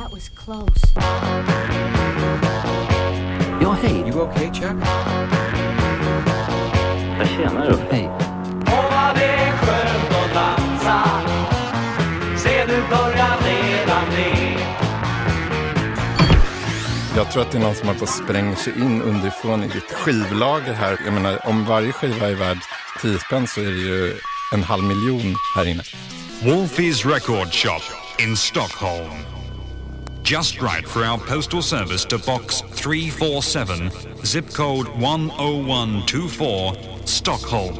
That was close. Ja, hej. You okay, Chuck? Jag tjänar upp. Hej. Åh vad det är skönt att dansa Se nu börjar redan det Jag tror att det är någon som har på att spränga sig in underifrån i ditt skivlager här. Jag menar, om varje skiva är värd 10 spänn så är det ju en halv miljon här inne. Wolfie's Record Shop in Stockholm. Just right for our postal service to box 347, zip code 10124, Stockholm.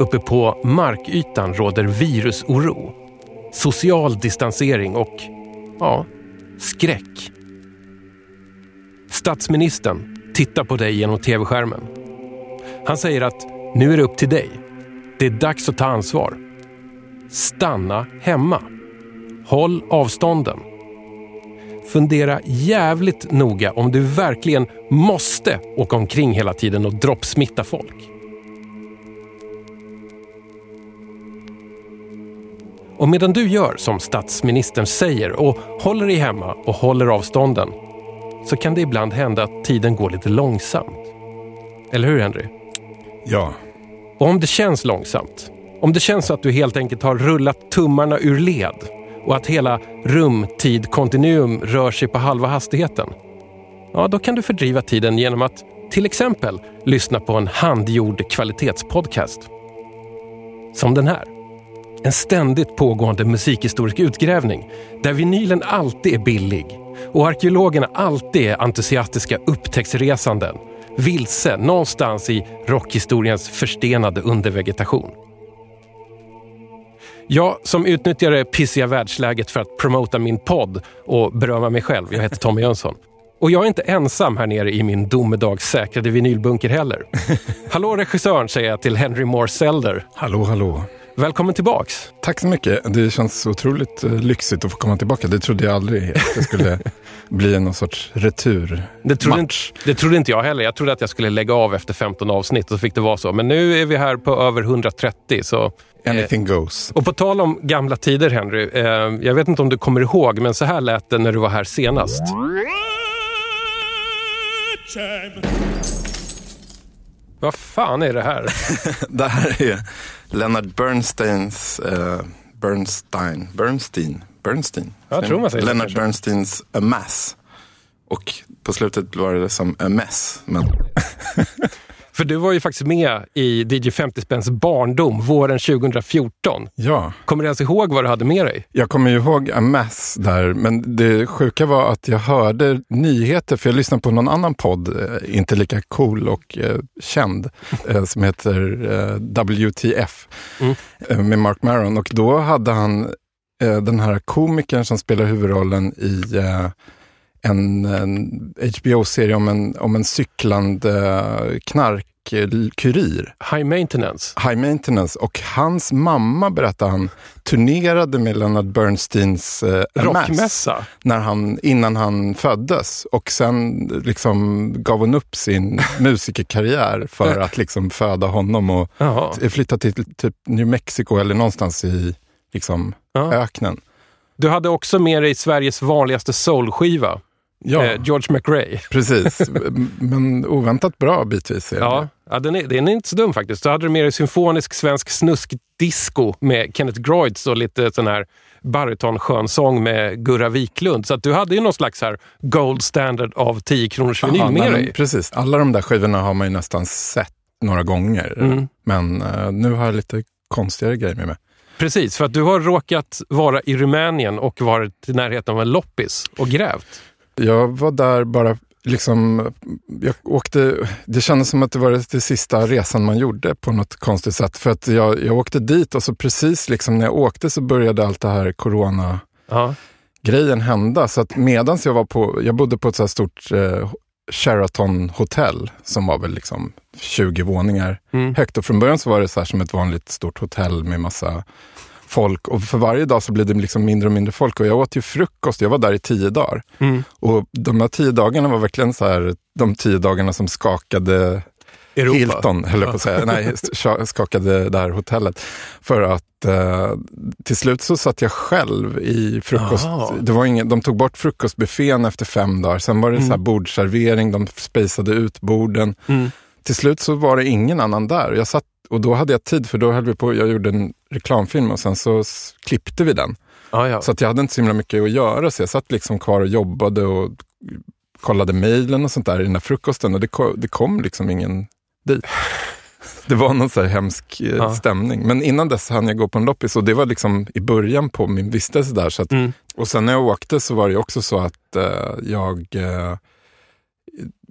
Uppe på markytan råder virusoro, social distansering och, ja, skräck. Statsministern tittar på dig genom tv-skärmen. Han säger att nu är det upp till dig. Det är dags att ta ansvar. Stanna hemma. Håll avstånden. Fundera jävligt noga om du verkligen måste åka omkring hela tiden och droppsmitta folk. Och medan du gör som statsministern säger och håller dig hemma och håller avstånden så kan det ibland hända att tiden går lite långsamt. Eller hur Henry? Ja, Och om det känns långsamt, om det känns att du helt enkelt har rullat tummarna ur led och att hela rum-tid-kontinuum rör sig på halva hastigheten, ja då kan du fördriva tiden genom att till exempel lyssna på en handgjord kvalitetspodcast. Som den här. En ständigt pågående musikhistorisk utgrävning där vinylen alltid är billig och arkeologerna alltid är entusiastiska upptäcktsresanden vilse någonstans i rockhistoriens förstenade undervegetation. Jag som utnyttjar det pissiga världsläget för att promota min podd och berömma mig själv, jag heter Tommy Jönsson. Och jag är inte ensam här nere i min domedagssäkrade vinylbunker heller. Hallå regissören säger jag till Henry Moore Selder. hallå hallå. Välkommen tillbaks. Tack så mycket. Det känns otroligt eh, lyxigt att få komma tillbaka. Det trodde jag aldrig att det skulle bli någon sorts retur. Det trodde, inte, det trodde inte jag heller. Jag trodde att jag skulle lägga av efter 15 avsnitt och så fick det vara så. Men nu är vi här på över 130. Så, Anything goes. och på tal om gamla tider Henry. Eh, jag vet inte om du kommer ihåg, men så här lät det när du var här senast. Vad fan är det här? Det här är Leonard Bernsteins, eh, Bernstein, Bernstein, Bernstein. Jag tror man säger Leonard kanske. Bernsteins A Mass. Och på slutet var det som A Mess. Men du var ju faktiskt med i DJ 50 Spänns barndom våren 2014. ja, Kommer du ens ihåg vad du hade med dig? jag kommer ju ihåg A Mess där. Men det sjuka var att jag hörde nyheter, för jag lyssnade på någon annan podd, eh, inte lika cool och eh, känd, eh, som heter eh, WTF Mm. eh, med Mark Maron. Och då hade han eh, den här komikern som spelar huvudrollen i en, en HBO-serie om en, om en cyklande knarkkurir. High maintenance. High Maintenance. Och hans mamma, berättade han, turnerade med Leonard Bernsteins eh, Rockmässa. när han, innan han föddes. Och sen liksom gav hon upp sin musikerkarriär för att liksom föda honom och Jaha. flytta till typ New Mexico eller någonstans i liksom, öknen. Du hade också med dig Sveriges vanligaste soulskiva. Ja, Eh, George McRae. precis. Men oväntat bra bitvis. Ja, ja den, är, den är inte så dum faktiskt. Du hade du dig symfonisk svensk snuskdisco med Kenneth Groids och lite sån här barytonskönsång med Gurra Wiklund. Så att du hade ju någon slags här gold standard av 10 kronors vinyl Aha, med nej, dig. Precis. Alla de där skivorna har man ju nästan sett några gånger. Mm. Men eh, nu har jag lite konstigare grejer med mig. Precis, för att du har råkat vara i Rumänien och varit i närheten av en loppis och grävt. Jag var där bara, liksom, jag åkte, det kändes som att det var det, det sista resan man gjorde på något konstigt sätt. För att jag, jag åkte dit och så precis liksom när jag åkte så började allt det här corona Ja. grejen hända. Så att medans jag var på, jag bodde på ett så här stort eh, Sheraton hotell som var väl liksom 20 våningar Mm. högt. Och från början så var det så här som ett vanligt stort hotell med massa folk. Och för varje dag så blev det liksom mindre och mindre folk. Och jag åt ju frukost, jag var där i tio dagar. Mm. Och de här tio dagarna var verkligen så här, de tio dagarna som skakade Europa. Hilton, höll jag på att säga. Nej, skakade det här hotellet. För att eh, till slut så satt jag själv i frukost. Aha. Det var ingen, de tog bort frukostbuffén efter fem dagar. Sen var det så här bordservering, de spejsade ut borden. Mm. Till slut så var det ingen annan där. Jag satt, och då hade jag tid, för då höll vi på, jag gjorde en reklamfilm och sen så klippte vi den. Ja, ja. Så att jag hade inte så himla mycket att göra, så jag satt liksom kvar och jobbade och kollade mejlen och sånt där i den där frukosten och det kom, det kom liksom ingen dit. Det var någon så här hemsk eh, Ja. stämning. Men innan dess hann jag gå på en loppis och det var liksom i början på min vistelse där. Så att, Mm. Och sen när jag åkte så var det också så att eh, jag, eh,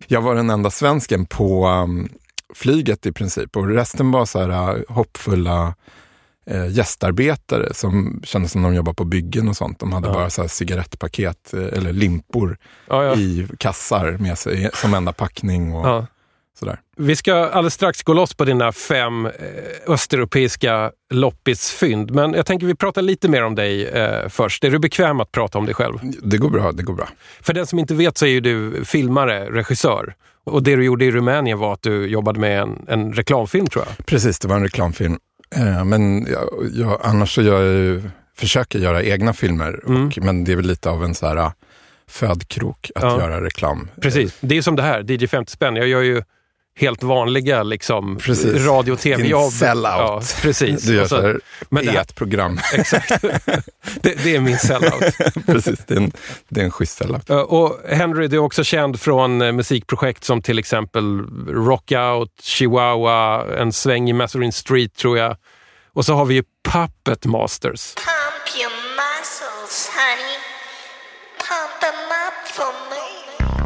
jag var den enda svensken på um, flyget i princip och resten var så här uh, hoppfulla eh, gästarbetare som kändes som de jobbade på byggen och sånt. De hade Ja. bara så här cigarettpaket eh, eller limpor Ja, ja. i kassar med sig som enda packning och. Sådär. Vi ska alldeles strax gå loss på dina fem eh, östeuropeiska loppisfynd. Men jag tänker vi pratar lite mer om dig eh, först. Är du bekväm att prata om dig själv? Det går bra, det går bra. För den som inte vet så är ju du filmare, regissör. Och det du gjorde i Rumänien var att du jobbade med en, en reklamfilm tror jag. Precis, det var en reklamfilm. Eh, men jag, jag, annars så gör jag ju, försöker göra egna filmer. Mm. Och, men det är väl lite av en så här uh, födkrok att Ja. göra reklam. Precis. Det är som det här, DJ 50 spänn. Jag gör ju helt vanliga liksom, Precis. radio och tv-jobb. Sellout. Ja, precis. Du gör så- här men det här- P1-program. Exakt. det, det är min sellout. Precis, det är en, det är en schysst sellout. Och Henry, du är också känd från eh, musikprojekt som till exempel Rockout, Chihuahua, en sväng i Mazarin Street tror jag. Och så har vi ju Puppet Masters.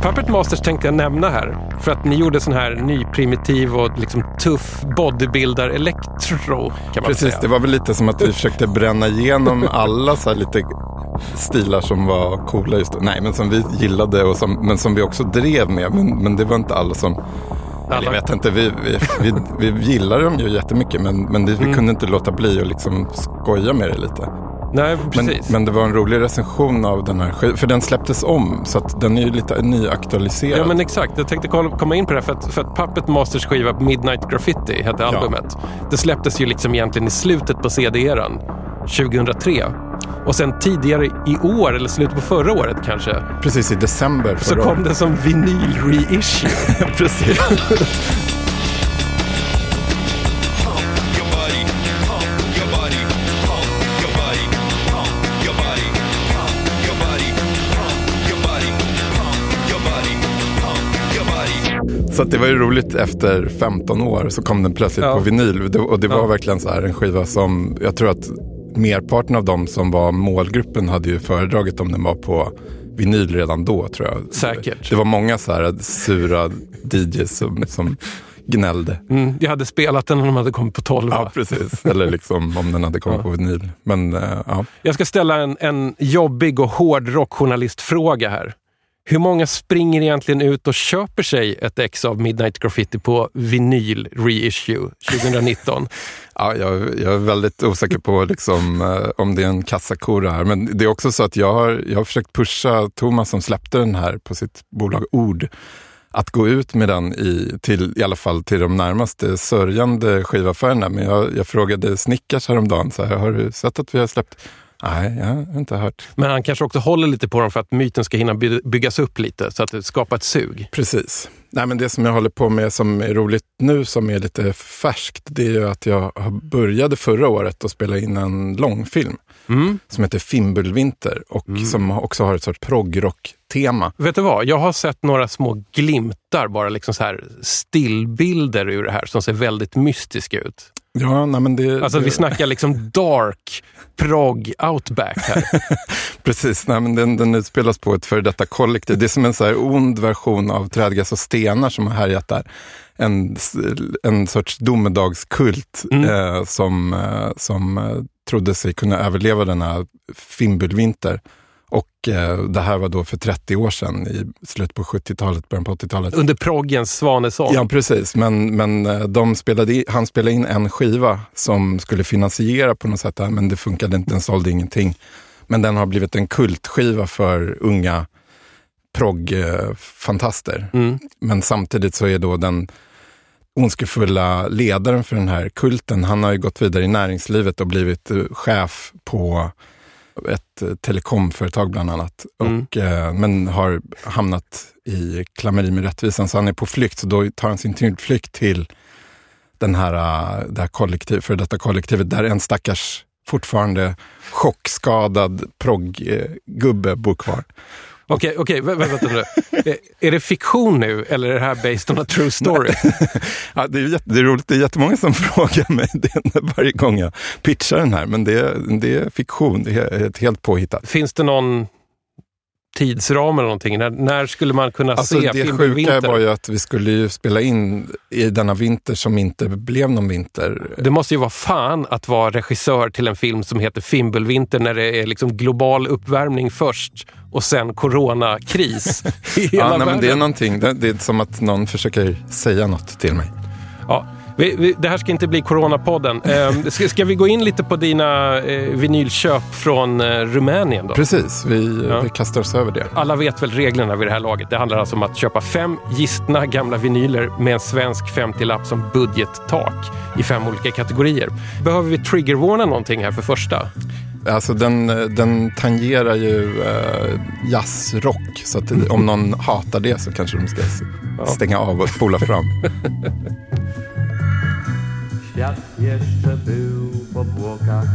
Puppet Masters tänkte jag nämna här för att ni gjorde sån här nyprimitiv och liksom tuff bodybuilder elektro kan man Precis, säga. det var väl lite som att vi försökte bränna igenom alla så här lite stilar som var coola just då. Nej, men som vi gillade och som, men som vi också drev med. Men, men det var inte alla som... Eller jag vet inte, vi, vi, vi, vi gillade dem ju jättemycket men, men det, vi Mm. kunde inte låta bli att liksom skoja med det lite. Nej, Men, precis. men det var en rolig recension av den här skivan, för den släpptes om så att den är ju lite nyaktualiserad. Ja men exakt, jag tänkte komma in på det för att, för att Puppet Masters skiva Midnight Graffiti hette albumet. Det släpptes ju liksom egentligen i slutet på CD-eran, 2003. Och sen tidigare i år, eller slutet på förra året kanske, Precis i december så förra kom året. det som vinyl reissue. Precis. Så det var ju roligt efter 15 år så kom den plötsligt Ja. på vinyl. Och det var Ja. verkligen så här en skiva som, jag tror att merparten av dem som var målgruppen hade ju föredragit om den var på vinyl redan då tror jag. Säkert. Det var många så här sura DJs som, som gnällde. Mm, jag hade spelat den om de hade kommit på 12. Ja, precis. Eller liksom om den hade kommit på vinyl. Men eh, ja. Jag ska ställa en, en jobbig och hård rockjournalistfråga här. Hur många springer egentligen ut och köper sig ett ex av Midnight Graffiti på vinyl reissue 2019? Ja, jag, jag är väldigt osäker på liksom, eh, om det är en kassako det här. Men det är också så att jag har, jag har försökt pusha Thomas som släppte den här på sitt bolag Ord att gå ut med den i, till, i alla fall till de närmaste sörjande skivaffärerna. Men jag, jag frågade Snickars häromdagen, så här, har du sett att vi har släppt? Nej, jag har inte hört. Men han kanske också håller lite på dem för att myten ska hinna by- byggas upp lite så att det skapar ett sug. Precis. Nej, men det som jag håller på med som är roligt nu, som är lite färskt, det är ju att jag började förra året att spela in en långfilm Mm. som heter Fimbulvinter och som också har ett sorts proggrock-tema. Vet du vad? Jag har sett några små glimtar, bara liksom så här stillbilder ur det här som ser väldigt mystiska ut. Ja, nej, men det, Alltså det, vi snackar liksom dark prog outback här. Precis, nej, men den, den utspelas på ett före detta kollektiv. Det är som en så här ond version av Trädgräs och stenar som har härjat där. En, en sorts domedagskult Mm. eh, som, eh, som eh, trodde sig kunna överleva denna fimbulvinter. Och eh, det här var då för 30 år sedan, i slutet på 70-talet, början på 80-talet. Under proggens svanesång. Ja, precis. Men, men eh, de spelade i, han spelade in en skiva som skulle finansiera på något sätt, det här, men det funkade inte, den sålde ingenting. Men den har blivit en kultskiva för unga proggfantaster. Mm. Men samtidigt så är då den ondskefulla ledaren för den här kulten, han har ju gått vidare i näringslivet och blivit eh, chef på ett eh, telekomföretag bland annat. Mm. Och, eh, men har hamnat i klammeri med rättvisan, så han är på flykt. Så då tar han sin tillflykt till den här, eh, det här kollektiv, för detta kollektivet där en stackars fortfarande chockskadad progggubbe bor kvar. Okej, vä- vä- vänta nu. Eh, Är det fiktion nu eller är det här based on a true story? Ja, det, är jätte, det är roligt, det är jättemånga som frågar mig det varje gång jag pitchar den här, men det, är- det är fiktion, det är ett helt påhittat. Finns det någon tidsram eller någonting? När, när skulle man kunna Alltså se det filmen sjuka Vinter? var ju att vi skulle ju spela in i denna vinter som inte blev någon vinter. Det måste ju vara fan att vara regissör till en film som heter Fimbulvinter när det är liksom global uppvärmning först och sen coronakris Ja, nej, men det är någonting, det, det är som att någon försöker säga något till mig. Ja, vi, vi, det här ska inte bli Coronapodden. Eh, ska, ska vi gå in lite på dina eh, vinylköp från eh, Rumänien då? Precis, vi, Ja. vi kastar oss över det. Alla vet väl reglerna vid det här laget. Det handlar alltså om att köpa fem gistna gamla vinyler med en svensk 50-lapp som budgettak i fem olika kategorier. Behöver vi triggervarna någonting här för första? Alltså den, den tangerar ju eh, jazzrock, så att om någon hatar det så kanske de ska stänga av och spola fram. Świat jeszcze był w obłokach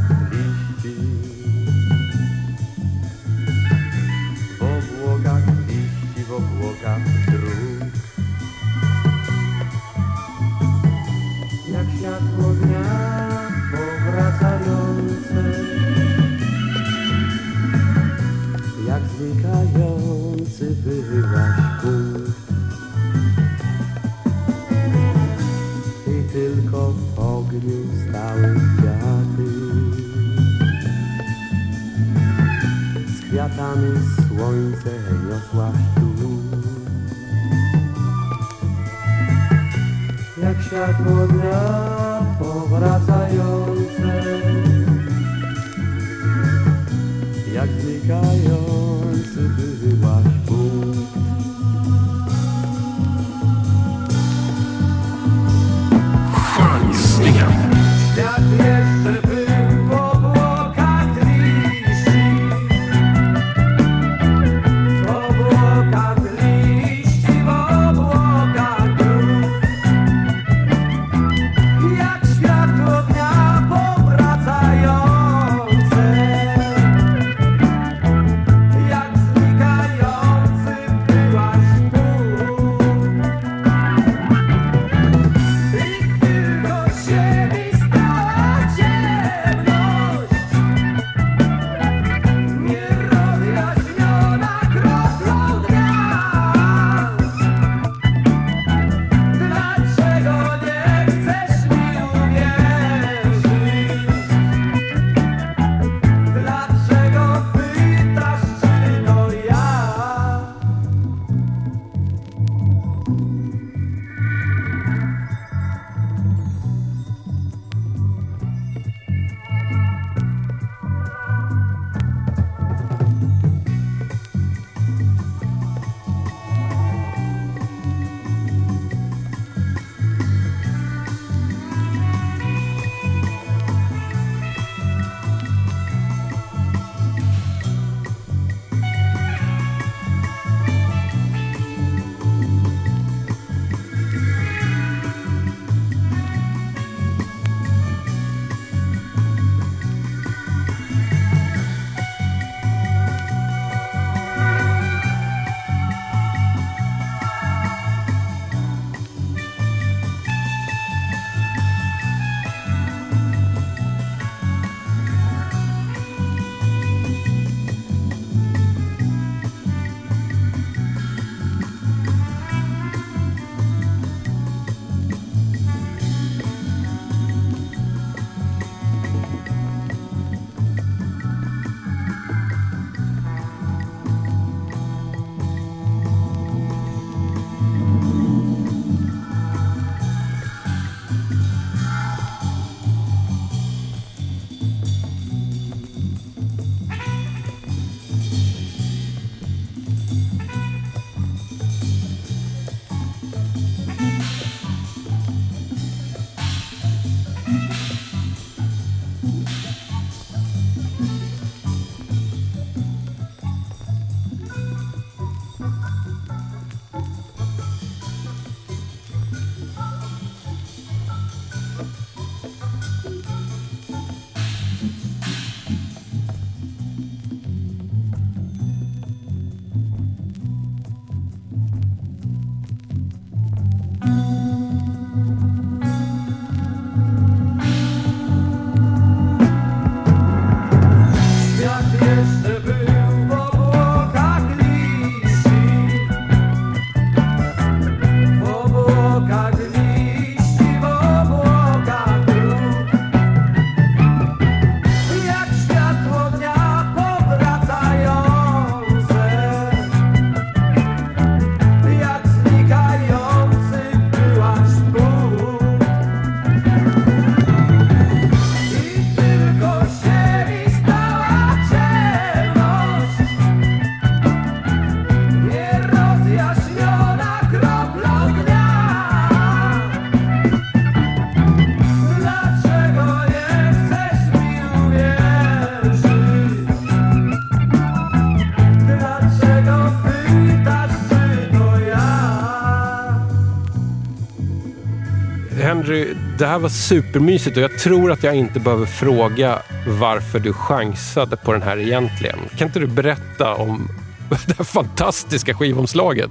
Henry, det här var supermysigt och jag tror att jag inte behöver fråga varför du chansade på den här egentligen. Kan inte du berätta om det här fantastiska skivomslaget?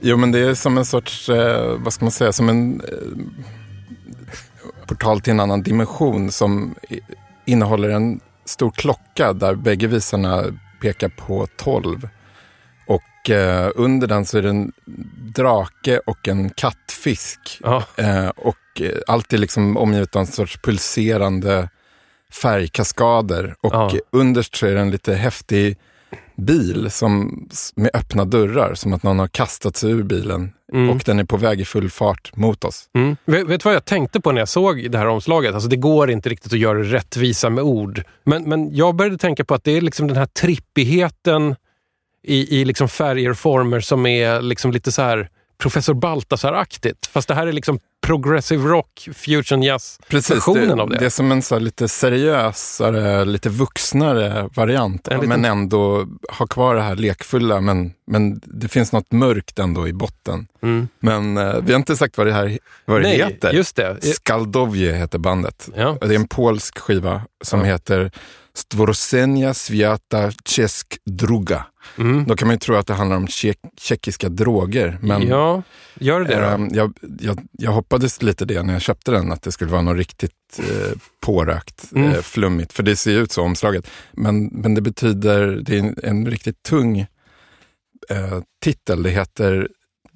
Jo, men det är som en sorts, eh, vad ska man säga, som en eh, portal till en annan dimension som innehåller en stor klocka där bägge visarna pekar på 12. Och eh, under den så är det en drake och en kattfisk. Ja, Eh, och eh, allt är liksom omgivet av en sorts pulserande färgkaskader. Och Ja. underst så är det en lite häftig bil som, med öppna dörrar, som att någon har kastat sig ur bilen. Mm. Och den är på väg i full fart mot oss. Mm. Vet, du vad jag tänkte på när jag såg det här omslaget? Alltså det går inte riktigt att göra rättvisa med ord. Men, men jag började tänka på att det är liksom den här trippigheten i, i liksom färger och former som är liksom lite så här Professor Baltasar-aktigt. Fast det här är liksom progressive rock, fusion jazz-versionen det, av det. det är som en så lite seriösare, lite vuxnare variant. En liten- Men ändå ha kvar det här lekfulla. Men, men det finns något mörkt ändå i botten. Mm. Men eh, vi har inte sagt vad det här vad det Nej, heter. just det. Skaldovje heter bandet. Ja. Det är en polsk skiva som Ja. heter Stvorosenia Sviata Czesk Druga. Mm. Då kan man ju tro att det handlar om tjeckiska droger. Men ja, gör det då. ehm, jag, jag, jag hoppades lite det när jag köpte den, att det skulle vara något riktigt eh, pårökt, Mm. eh, flummigt. För det ser ju ut så omslaget. Men, men det betyder, det är en, en riktigt tung eh, titel. Det heter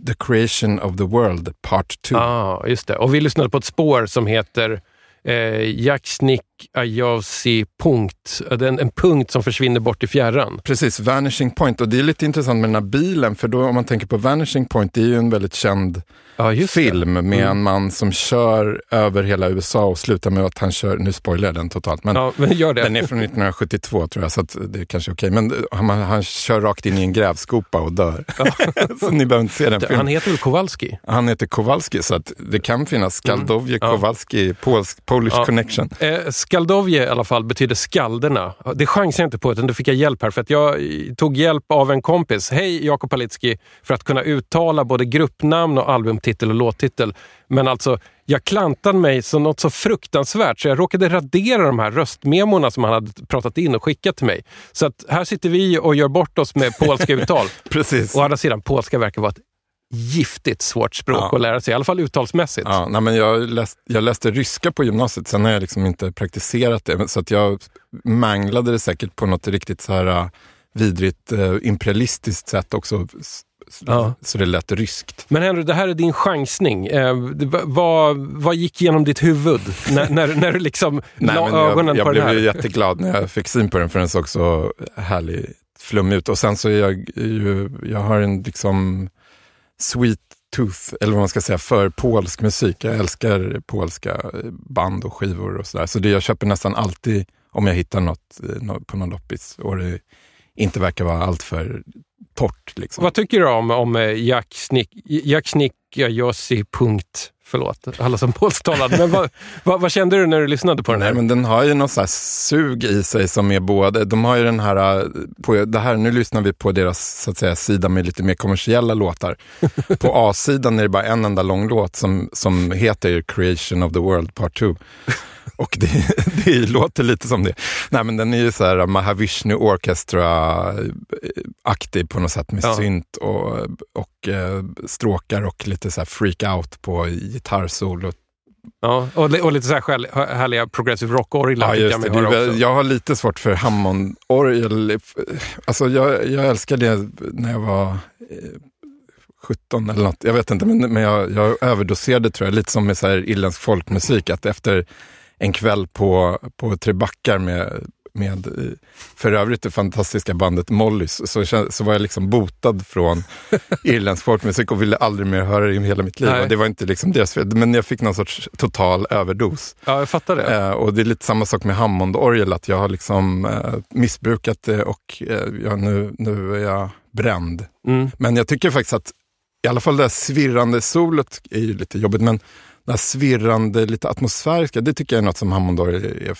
The Creation of the World Part 2. ah, just det. Och vi lyssnade på ett spår som heter eh, Jaksnik Ajavsi punkt. En, en punkt som försvinner bort i fjärran. Precis, Vanishing Point. Och det är lite intressant med den här bilen, för då om man tänker på Vanishing Point, det är ju en väldigt känd Ja, just det. film med en man som kör över hela USA och slutar med att han kör, nu spoilar jag den totalt, men Ja, men den är från 1972 tror jag, så det är kanske är okej. Men han, han kör rakt in i en grävskopa och dör. så ni behöver inte se den Han filmen. heter väl Kowalski? Han heter Kowalski, så det kan finnas Skaldovje Ja. Kowalski, Polsk, Polish Ja. connection. Eh, Skaldovje i alla fall betyder skalderna. Det chansade jag inte på, utan då fick jag hjälp här. För att jag tog hjälp av en kompis. Hej Jakob Palitski, för att kunna uttala både gruppnamn och albumtitel och låttitel. Men alltså, jag klantade mig så något så fruktansvärt så jag råkade radera de här röstmemorna som han hade pratat in och skickat till mig. Så att här sitter vi och gör bort oss med polska uttal. Precis. Å andra sidan, polska verkar vara ett giftigt svårt språk Ja. att lära sig, i alla fall uttalsmässigt. Ja, nej, men jag, läst, jag läste ryska på gymnasiet, sen har jag liksom inte praktiserat det. Så att jag manglade det säkert på något riktigt så här äh, vidrigt äh, imperialistiskt sätt också. Ja. Så det lät ryskt. Men Henry, det här är din chansning. Eh, vad, vad gick genom ditt huvud när, när, när du liksom Nej, la ögonen jag, på jag den blev här? ju jätteglad när jag fick syn på den för den såg så härlig flummig ut. Och sen så är jag ju, jag har en liksom sweet tooth, eller vad man ska säga, för polsk musik. Jag älskar polska band och skivor och sådär. Så det jag köper nästan alltid om jag hittar något eh, på någon loppis och det inte verkar vara alltför torrt. Liksom. Vad tycker du om, om eh, Jack Snick, Jack Snick Jossi punkt? Förlåt, alla som polsktalade. Men vad, vad, vad kände du när du lyssnade på den här? Nej, men den har ju något så här sug i sig som är både, de har ju den här, äh, på det här, nu lyssnar vi på deras så att säga, sida med lite mer kommersiella låtar. På A-sidan är det bara en enda lång låt som, som heter Creation of the World Part 2. Och det, det låter lite som det. Nej men den är ju så här Mahavishnu Orchestra-aktig på något sätt med Ja. synt och, och stråkar och lite så här freak out på gitarrsolo. Ja, och, och lite så här själ- härliga progressive rock-orglar Ja, jag också. jag har lite svårt för Hammond-orgel. Alltså jag, jag älskade det när jag var eh, 17 eller något. Jag vet inte, men, men jag, jag överdoserade tror jag. Lite som med så här irländsk folkmusik. Att efter en kväll på, på Tre Backar med, med eh, för övrigt det fantastiska bandet Mollys så, så var jag liksom botad från irländsk folkmusik och ville aldrig mer höra det i hela mitt liv. Det var inte liksom deras fel, men jag fick någon sorts total överdos. Ja, jag fattar det. Eh, och det är lite samma sak med Hammond-orgel, att jag har liksom eh, missbrukat det och eh, ja, nu, nu är jag bränd. Mm. Men jag tycker faktiskt att i alla fall det här svirrande solot är ju lite jobbigt, men det här svirrande, lite atmosfäriska, det tycker jag är något som Hammond-orgel är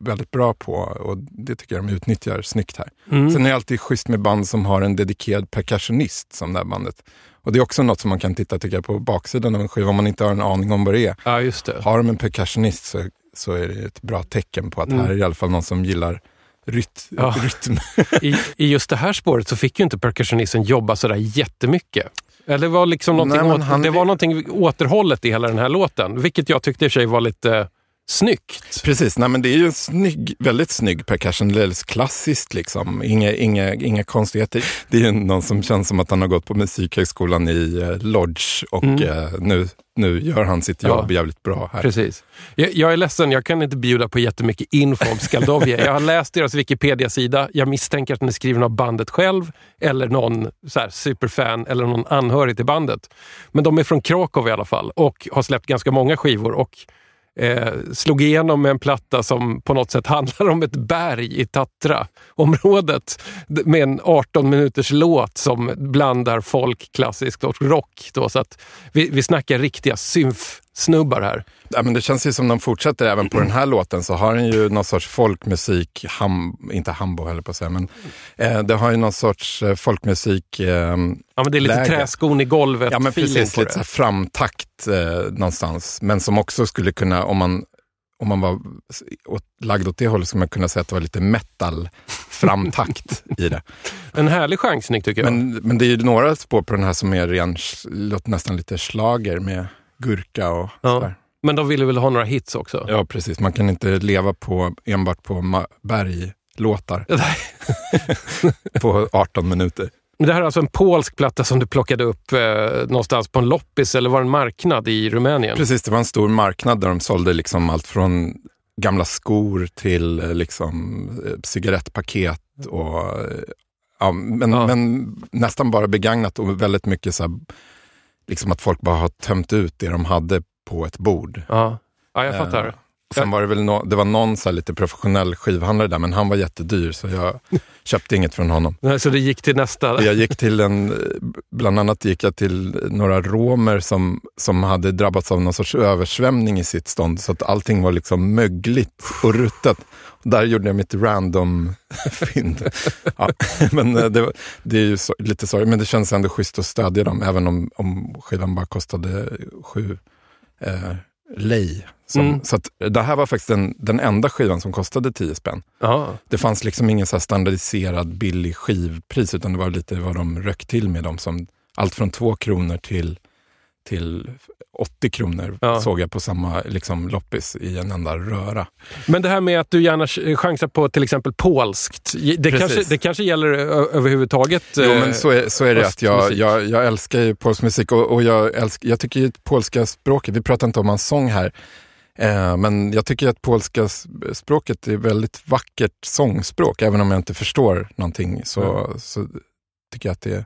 väldigt bra på och det tycker jag de utnyttjar snyggt här. Mm. Sen är det alltid schysst med band som har en dedikerad percussionist som det här bandet. Och det är också något som man kan titta tycker jag, på baksidan av en skiva om man inte har en aning om vad det är. Ja, just det. Har de en percussionist så, så är det ett bra tecken på att Mm. här är i alla fall någon som gillar ryt, Ja. rytm. I, I just det här spåret så fick ju inte percussionisten jobba sådär jättemycket. Eller det var, liksom Nej, åt, han- det var någonting återhållet i hela den här låten, vilket jag tyckte i och för sig var lite snyggt. Precis, nej men det är ju en snygg, väldigt snygg percussion, alldeles klassiskt liksom. Inga, inga, inga konstigheter. Det är ju någon som känns som att han har gått på Musikhögskolan i eh, Lodge och Mm. eh, nu, nu gör han sitt jobb Ja. jävligt bra här. Precis. Jag, jag är ledsen, jag kan inte bjuda på jättemycket info om Skaldovje. Jag har läst deras Wikipedia-sida. Jag misstänker att den är skriven av bandet själv eller någon så här, superfan eller någon anhörig till bandet. Men de är från Krakow i alla fall och har släppt ganska många skivor och eh, slog igenom med en platta som på något sätt handlar om ett berg i Tatra-området med en 18 minuters låt som blandar folk, klassiskt och rock. Då, så att vi, vi snackar riktiga symf-snubbar här. Ja, men det känns ju som de fortsätter även på den här låten så har den ju någon sorts folkmusik, ham, inte hambo heller på att säga, men eh, det har ju någon sorts eh, folkmusik eh, Ja, men det är lite läge. träskon i golvet Ja men precis, lite det. framtakt eh, någonstans. Men som också skulle kunna, om man, om man var åt, lagd åt det hållet, skulle man kunna säga att det var lite metal framtakt i det. En härlig chansning tycker jag. Men, men det är ju några spår på den här som är ren, låter nästan lite slager med gurka och Ja. sådär. Men de ville väl ha några hits också? Ja, precis. Man kan inte leva på, enbart på berglåtar på 18 minuter. Men Det här är alltså en polsk platta som du plockade upp eh, någonstans på en loppis eller var det en marknad i Rumänien? Precis, det var en stor marknad där de sålde liksom allt från gamla skor till eh, liksom, eh, cigarettpaket och eh, ja, men, Ja. men nästan bara begagnat och väldigt mycket så liksom att folk bara har tömt ut det de hade på ett bord. Ja, ja jag fattar. Eh, Sen var det väl no, det var någon så lite professionell skivhandlare där, men han var jättedyr så jag köpte inget från honom. Nej, Så det gick till nästa? Jag gick till en, bland annat gick jag till några romer som, som hade drabbats av någon sorts översvämning i sitt stånd, så att allting var liksom mögligt och ruttet. Där gjorde jag mitt random-fynd. Ja, men eh, det, var- det är ju så, lite sorgligt, men det känns ändå schysst att stödja dem, även om, om skivan bara kostade sju eh, lei. Som, Mm. Så att det här var faktiskt den, den enda skivan som kostade 10 spänn. Ja. Det fanns liksom ingen så standardiserad billig skivpris utan det var lite vad de röck till med dem. Som allt från två kronor till, till 80 kronor Ja. såg jag på samma liksom, loppis i en enda röra. Men det här med att du gärna ch- chansar på till exempel polskt. Det, Precis. kanske, det kanske gäller överhuvudtaget? Jo, eh, men så är, så är det att jag, jag, jag älskar ju polsk musik och, och jag, älskar, jag tycker ju polska språket, vi pratar inte om hans sång här, men jag tycker att polska språket är väldigt vackert sångspråk. Även om jag inte förstår någonting så, så tycker jag att det är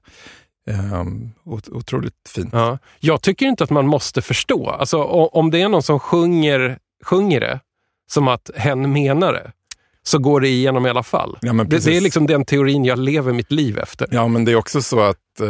eh, ot- otroligt fint. Ja. Jag tycker inte att man måste förstå. Alltså, om det är någon som sjunger, sjunger det som att hen menar det, så går det igenom i alla fall. Ja, Det, det är liksom den teorin jag lever mitt liv efter. Ja, men det är också så att eh,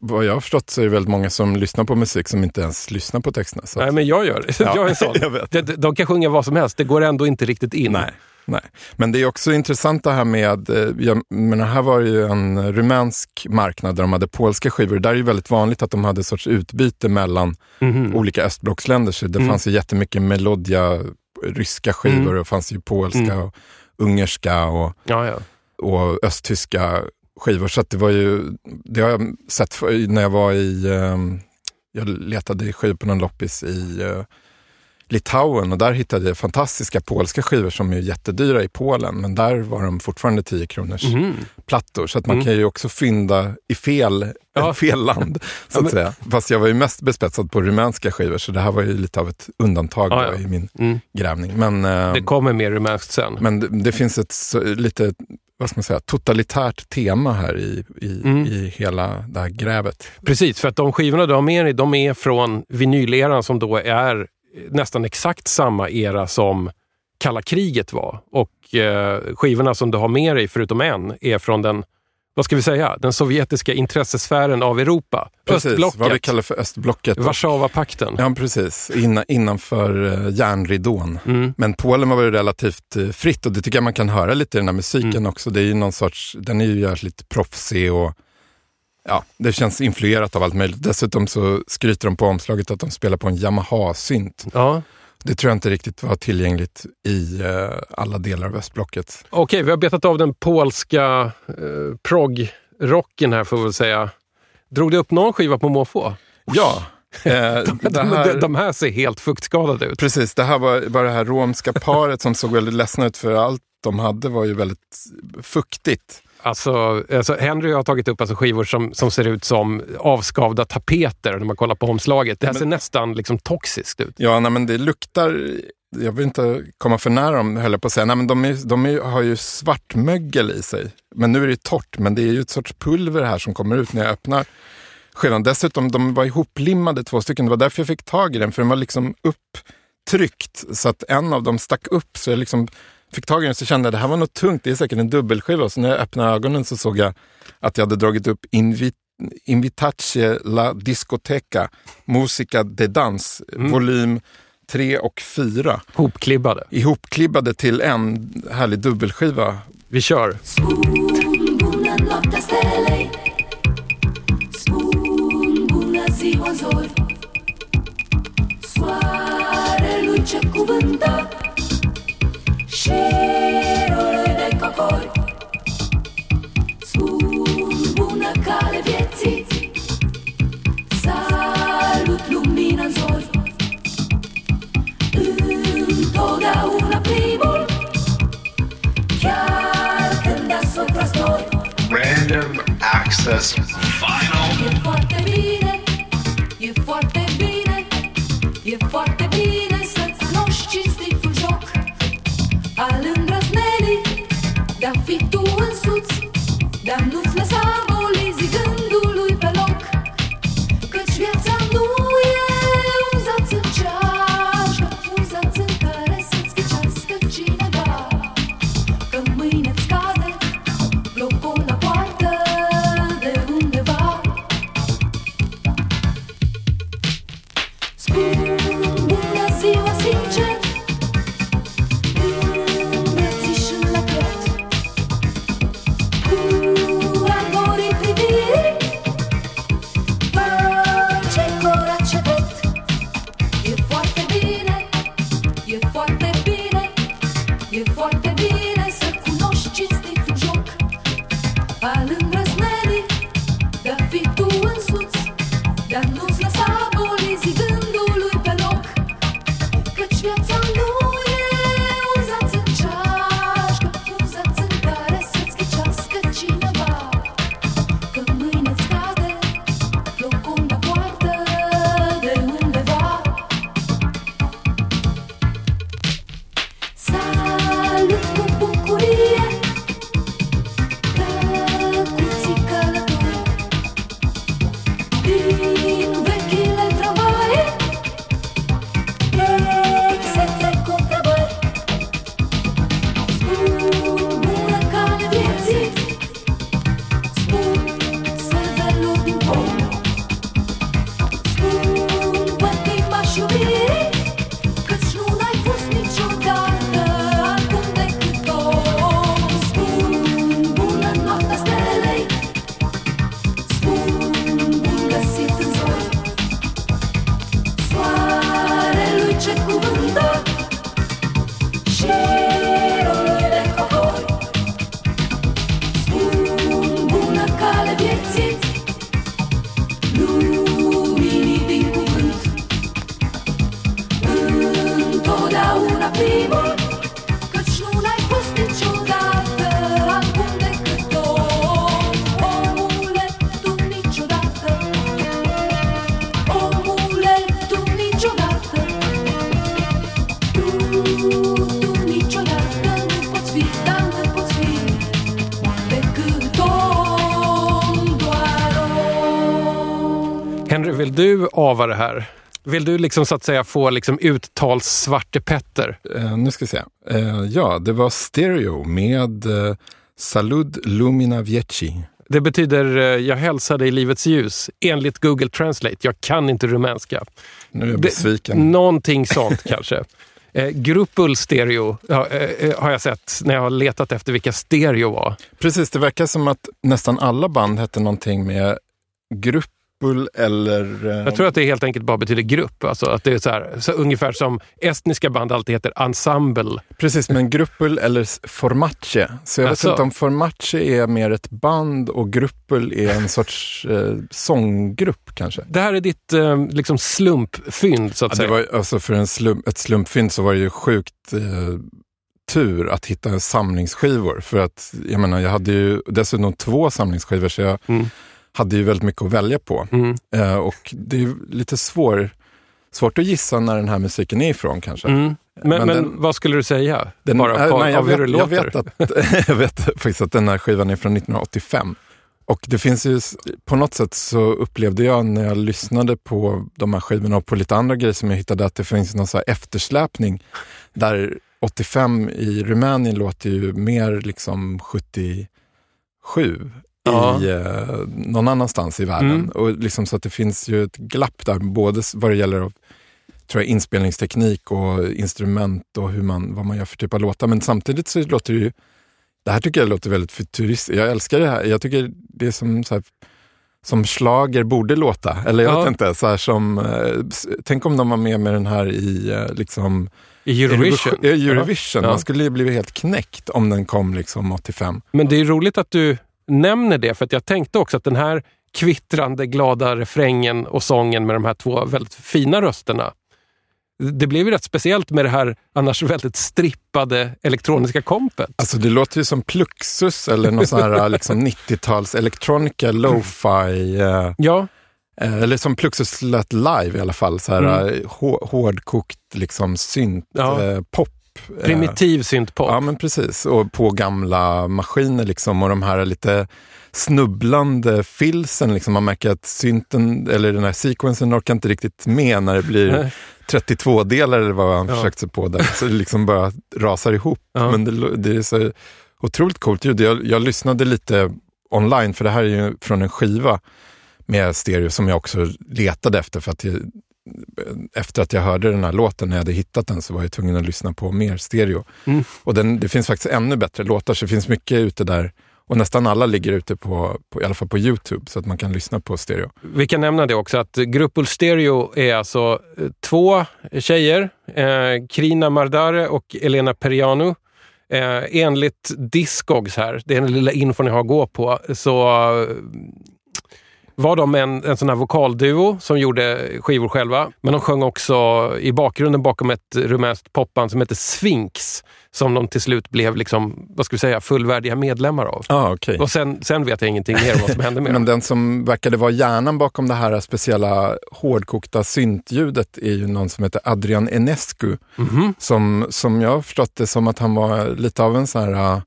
vad jag har förstått så är det väldigt många som lyssnar på musik som inte ens lyssnar på texterna. Så Nej, men jag gör det. Ja, jag är en sån. De, de- kan sjunga vad som helst, det går ändå inte riktigt in. Nej, nej. Men det är också intressant det här med, eh, jag menar, här var ju en rumänsk marknad där de hade polska skivor. Där är det väldigt vanligt att de hade sorts utbyte mellan Mhm. olika östblocksländer. Så det Mm. fanns ju jättemycket Melodia, ryska skivor Mm. och det fanns ju polska Mm. och ungerska och, Ja, ja. och östtyska skivor. Så det var ju, det har jag sett när jag var i, ehm, jag letade i skivor på någon loppis i, eh, Litauen och där hittade jag fantastiska polska skivor som är jättedyra i Polen. Men där var de fortfarande 10 kronors plattor. Så att man kan ju också fynda i fel. Ja. fel land. Så att men- säga. Fast jag var ju mest bespetsad på rumänska skivor så det här var ju lite av ett undantag Ja, ja. i min Mm. grävning. Men, eh, Det kommer mer rumänskt sen. men det, det finns ett så, lite vad ska man säga, totalitärt tema här i, i, Mm. i hela det här grävet. Precis, för att de skivorna du har med dig, de är från vinyleran som då är nästan exakt samma era som kalla kriget var. Och eh, skivorna som du har med dig, förutom en, är från den, vad ska vi säga, den sovjetiska intressesfären av Europa. Precis, vad vi Östblocket, kallar för östblocket. Warszawapakten. Ja, precis. Inna, innanför uh, järnridån. Mm. Men Polen var ju relativt eh, fritt och det tycker jag man kan höra lite i den här musiken Mm. också. Det är ju någon sorts, den är ju jävligt proffsig och ja, det känns influerat av allt möjligt. Dessutom så skryter de på omslaget att de spelar på en Yamaha-synt. Ja. Det tror jag inte riktigt var tillgängligt i eh, alla delar av östblocket. Okej, vi har betat av den polska eh, prog-rocken här får vi väl säga. Drog du upp någon skiva på måfå? Ja, eh, det De, här, de här ser helt fuktskadade ut. precis. Det här var, var det här romska paret som såg väldigt ledsna ut för allt de hade var ju väldigt fuktigt. Alltså, alltså Henry har tagit upp alltså skivor som, som ser ut som avskavda tapeter när man kollar på omslaget. Det här ser nästan liksom toxiskt ut. Ja, nej, men det luktar... Jag vill inte komma för nära dem, höll jag på att säga. Nej, men de är, de är, har ju svartmögel i sig. Men nu är det torrt, men det är ju ett sorts pulver här som kommer ut när jag öppnar skivan. Dessutom, de var ihoplimmade två stycken. Det var därför jag fick tag i den, för den var liksom upptryckt. Så att en av dem stack upp. Så jag liksom fick tag i den så kände jag att det här var något tungt. Det är säkert en dubbelskiva. Så när jag öppnade ögonen så såg jag att jag hade dragit upp Invit Invitace la discoteca, Musica de dans, volym 3 och 4. Hopklibbade. Ihopklibbade till en härlig dubbelskiva. Vi kör. Noaptea rolul de cocori Spun cale vieții Salut lumina în zori Întotdeauna primul. Chiar când asupra stori Random access. Final. E foarte bine, vill du ava det här? Vill du liksom så att säga få liksom uttals Svarte Petter? Eh, nu ska vi se. Eh, ja, det var Stereo med eh, Salud Lumina Vieci. Det betyder eh, jag hälsar dig livets ljus enligt Google Translate. Jag kan inte rumänska. Nu är jag Det- besviken. Någonting sånt kanske. Eh, Gruppul Stereo ja, eh, eh, har jag sett när jag har letat efter vilka stereo var. Precis, det verkar som att nästan alla band hette någonting med gruppul eller... eh, Jag tror att det helt enkelt bara betyder grupp. Alltså att det är så här, så ungefär som estniska band alltid heter ensemble. Precis, men gruppul eller formace. Så jag vet Asså. inte om formace är mer ett band och gruppul är en sorts eh, sånggrupp kanske. Det här är ditt eh, liksom slumpfynd så att Ja, säga. var, alltså för en slump, ett slumpfynd så var det ju sjukt eh, tur att hitta samlingsskivor. För att jag menar, jag hade ju dessutom två samlingsskivor så jag Mm. Hade ju väldigt mycket att välja på. Mm. Eh, och det är lite svår, svårt att gissa när den här musiken är ifrån kanske. Mm. Men, men, Men den- vad skulle du säga? Den, Bara på, nej, jag, av hur det vet, jag, låter? vet att, jag vet faktiskt att den här skivan är från 1985. Och det finns ju, på något sätt så upplevde jag när jag lyssnade på de här skivorna och på lite andra grejer som jag hittade att det finns någon så här eftersläpning. Där 85 i Rumänien låter ju mer liksom 77 Ja. i eh, någon annanstans i världen. Mm. Och liksom så att det finns ju ett glapp där, både vad det gäller av, tror jag, inspelningsteknik och instrument och hur man, vad man gör för typ av låtar. Men samtidigt så låter det ju, det här tycker jag låter väldigt futuristiskt. Jag älskar det här. Jag tycker det är som så här, som slager borde låta. Eller jag Ja. vet inte, så som, eh, tänk om de var med med den här i eh, liksom, I Eurovision? Eurovision. Ja. Man skulle ju blivit helt knäckt om den kom liksom 85. Men det är roligt att du nämner det, för att jag tänkte också att den här kvittrande, glada refrängen och sången med de här två väldigt fina rösterna. Det blev ju rätt speciellt med det här annars väldigt strippade elektroniska kompet. Alltså det låter ju som Pluxus eller någon sån här liksom 90-tals electronica, lo-fi. Eh, Ja, eh, eller som Pluxus lät live i alla fall. Så här, Mm. eh, hå- hårdkokt liksom synt, Ja. eh, pop. Eh, primitiv syntpop. Ja men precis, och på gamla maskiner liksom och de här lite snubblande filsen. Liksom. Man märker att synten, eller den här sequensen orkar inte riktigt med när det blir Nej. 32-delar eller vad han Ja. försökt sig på där. Så det liksom bara rasar ihop. Ja. Men det, det är så otroligt coolt ljud. Jag, jag lyssnade lite online, för det här är ju från en skiva med stereo som jag också letade efter. För att jag, efter att jag hörde den här låten, när jag hade hittat den, så var jag tvungen att lyssna på mer stereo. Mm. Och den, det finns faktiskt ännu bättre låtar, så det finns mycket ute där. Och nästan alla ligger ute på, på, i alla fall på Youtube, så att man kan lyssna på stereo. Vi kan nämna det också att Gruppul Stereo är alltså eh, två tjejer, eh, Krina Mardare och Elena Perianu. Eh, enligt Discogs här, det är den lilla infon jag har att gå på, så eh, var de en, en sån här vokalduo som gjorde skivor själva. Men de sjöng också i bakgrunden bakom ett rumänskt popband som heter Sphinx, som de till slut blev liksom, vad ska vi säga, fullvärdiga medlemmar av. Ah, okay. Och sen, sen vet jag ingenting mer om vad som hände med Men den som verkade vara hjärnan bakom det här speciella hårdkokta syntljudet är ju någon som heter Adrian Enescu. Mhm. Som, som jag förstått det som att han var lite av en sån här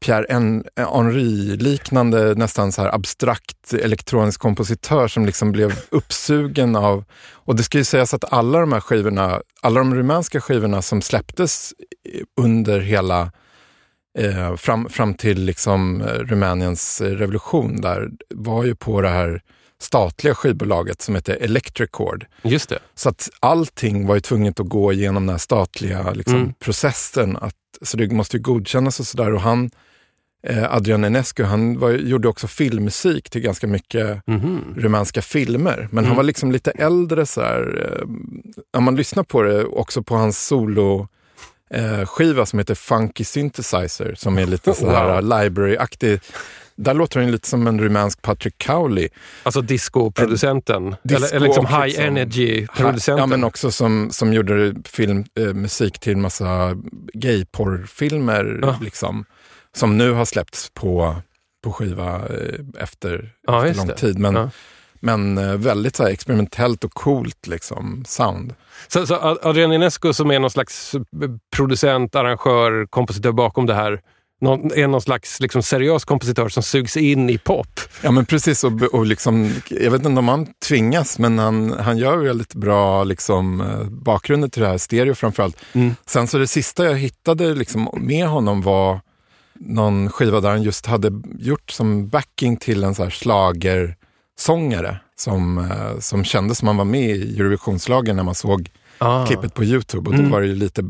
Pierre En- Henry-liknande, nästan så här abstrakt elektronisk kompositör som liksom blev uppsugen av... Och det ska ju sägas att alla de här skivorna, alla de rumänska skivorna som släpptes under hela eh, fram, fram till liksom eh, Rumäniens eh, revolution där var ju på det här statliga skivbolaget som heter Electricord. Just det. Så att allting var ju tvunget att gå igenom den här statliga liksom, Mm. processen. Att, så det måste ju godkännas och sådär. Och han, Adrian Enescu, han var, gjorde också filmmusik till ganska mycket Mhm. rumänska filmer. Men Mm. han var liksom lite äldre så här. Eh, man lyssnar på det, också på hans solo eh, skiva som heter Funky Synthesizer, som är lite så här Wow. library-aktig. Där låter han lite som en rumänsk Patrick Cowley. Alltså disco-producenten? Disco eller, eller liksom high energy-producenten? Ja, men också som, som gjorde film, eh, musik till en massa gayporrfilmer. Ja. Liksom, som nu har släppts på, på skiva eh, efter, Ja, efter lång det. tid. Men, Ja. men eh, väldigt så experimentellt och coolt liksom, sound. Så, så Adrian Enescu som är någon slags producent, arrangör, kompositör bakom det här. någon, är någon slags liksom, seriös kompositör som sugs in i pop. Ja men precis, och, och liksom, jag vet inte om han tvingas, men han, han gör väldigt bra liksom, eh, bakgrunder till det här, stereo framförallt. Mm. Sen så det sista jag hittade liksom, med honom var någon skiva där han just hade gjort som backing till en så här schlagersångare som, eh, som kändes som han var med i Eurovisionsschlagern när man såg Ah. klippet på Youtube. Och Mm. då var det ju lite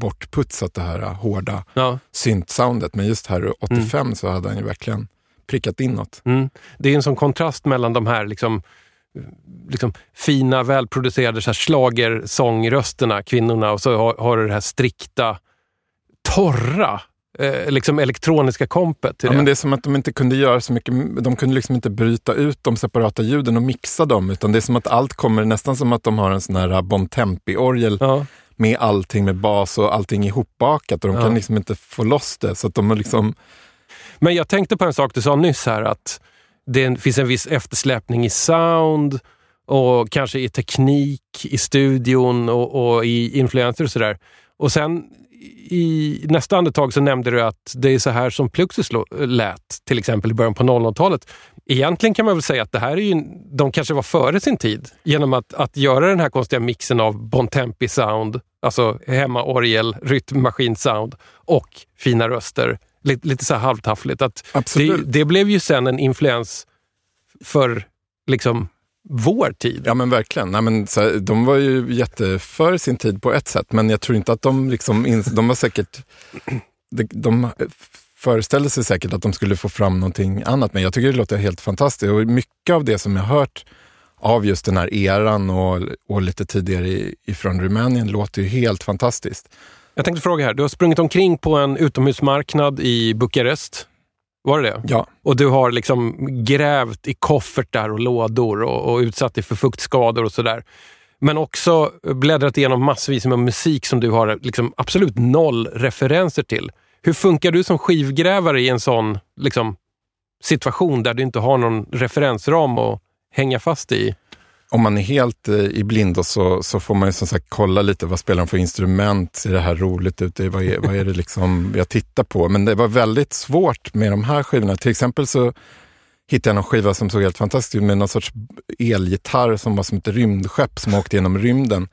bortputsat det här eh, hårda Ja. syntsoundet. Men just här 85 så hade han ju verkligen prickat inåt. Mm. Det är en sån kontrast mellan de här liksom, liksom fina, välproducerade schlagersångrösterna, kvinnorna, och så har, har du det här strikta, torra, eh, liksom elektroniska kompet till Ja, det. men det är som att de inte kunde göra så mycket, de kunde liksom inte bryta ut de separata ljuden och mixa dem, utan det är som att allt kommer, nästan som att de har en sån här Bontempi-orgel Ja. med allting med bas och allting ihopbakat och de Ja. kan liksom inte få loss det. Så att de liksom, Men jag tänkte på en sak du sa nyss här, att det finns en viss eftersläpning i sound och kanske i teknik i studion och, och i influenser och sådär. Och sen i nästa andetag så nämnde du att det är så här som Fluxus lo- lät, till exempel i början på 00-talet. Egentligen kan man väl säga att det här är ju, de kanske var före sin tid genom att, att göra den här konstiga mixen av Bontempi sound, alltså hemmaorgel, rytmmaskin-sound och fina röster. Lite, lite så här halvtaffligt. Att det, det blev ju sen en influens för liksom vår tid. ja men verkligen, Nej, men, så här, de var ju jätteför sin tid på ett sätt, men jag tror inte att de liksom, ins- de var säkert, de, de föreställde sig säkert att de skulle få fram någonting annat, men jag tycker det låter helt fantastiskt. Och mycket av det som jag hört av just den här eran och, och lite tidigare ifrån Rumänien låter ju helt fantastiskt. Jag tänkte fråga här, du har sprungit omkring på en utomhusmarknad i Bukarest. Var det det? Ja, Och du har liksom grävt i koffertar och lådor och, och utsatt dig för fuktskador och sådär. Men också bläddrat igenom massvis med musik som du har liksom absolut noll referenser till. Hur funkar du som skivgrävare i en sån liksom, situation där du inte har någon referensram att hänga fast i? Om man är helt eh, i blindo så, så får man ju som sagt kolla lite vad spelar de för instrument, ser det här roligt ut, vad är, vad är det liksom jag tittar på? Men det var väldigt svårt med de här skivorna. Till exempel så hittade jag någon skiva som såg helt fantastisk ut med någon sorts elgitarr som var som ett rymdskepp som åkte genom rymden.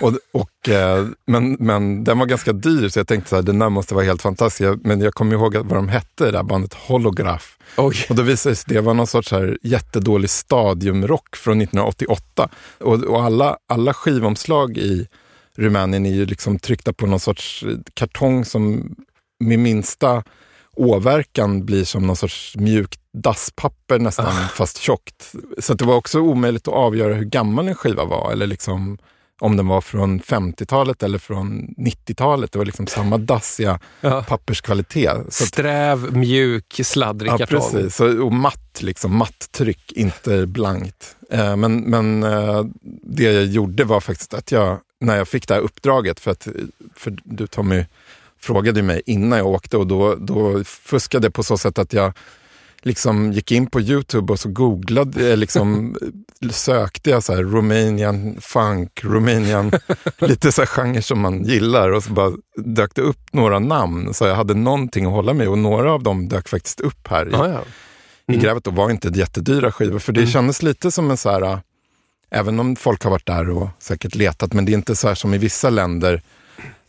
Och, och, eh, men, men den var ganska dyr så jag tänkte att den där måste vara helt fantastisk. Men jag kommer ihåg att vad de hette, det där bandet Holograph. Oj. Och då visade det sig att det var någon sorts här jättedålig stadiumrock från 1988. Och, och alla, alla skivomslag i Rumänien är ju liksom tryckta på någon sorts kartong som med minsta åverkan blir som någon sorts mjukt dasspapper nästan, fast tjockt. Så det var också omöjligt att avgöra hur gammal en skiva var, eller liksom om den var från 50-talet eller från 90-talet. Det var liksom samma dassiga Ja. papperskvalitet. Så att, Sträv, mjuk, sladdrig Ja, kartong. precis. Så, och matt, liksom, matt tryck, inte blankt. Eh, men men eh, det jag gjorde var faktiskt att jag, när jag fick det här uppdraget, för att för du Tommy frågade mig innan jag åkte och då, då fuskade jag på så sätt att jag liksom gick in på Youtube och så googlade, eh, liksom, sökte jag så här Romanian funk, Romanian, lite så här genrer som man gillar och så bara dök det upp några namn så jag hade någonting att hålla med och några av dem dök faktiskt upp här i, Ja, ja. i Mm. grävet och var inte jättedyra skivor för det kändes lite som en så här, även om folk har varit där och säkert letat, men det är inte så här som i vissa länder,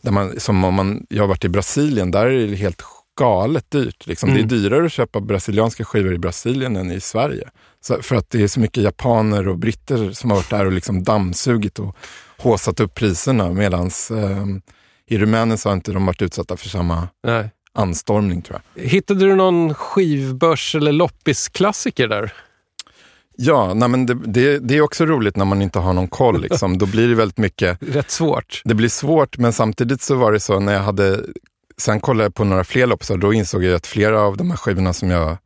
där man, som om man, jag har varit i Brasilien, där är det helt galet dyrt. Liksom. Mm. Det är dyrare att köpa brasilianska skivor i Brasilien än i Sverige. Så, för att det är så mycket japaner och britter som har varit där och liksom dammsugit och håsat upp priserna. Medan i Rumänien så har inte de varit utsatta för samma Nej. anstormning tror jag. Hittade du någon skivbörs eller loppisklassiker där? Ja, nej men det, det, det är också roligt när man inte har någon koll. Liksom. Då blir det väldigt mycket, Rätt svårt. det blir svårt men samtidigt så var det så när jag hade, sen kollade jag på några fler loppisar, då insåg jag att flera av de här skivorna som jag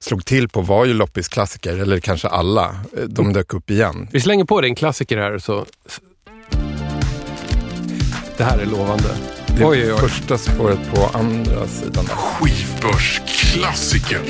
slog till på var ju loppisklassiker, eller kanske alla. De dök upp igen. Vi slänger på dig en klassiker här så... Det här är lovande. Det är Oj, oj, oj. första spåret på andra sidan. Skivbörsklassiker.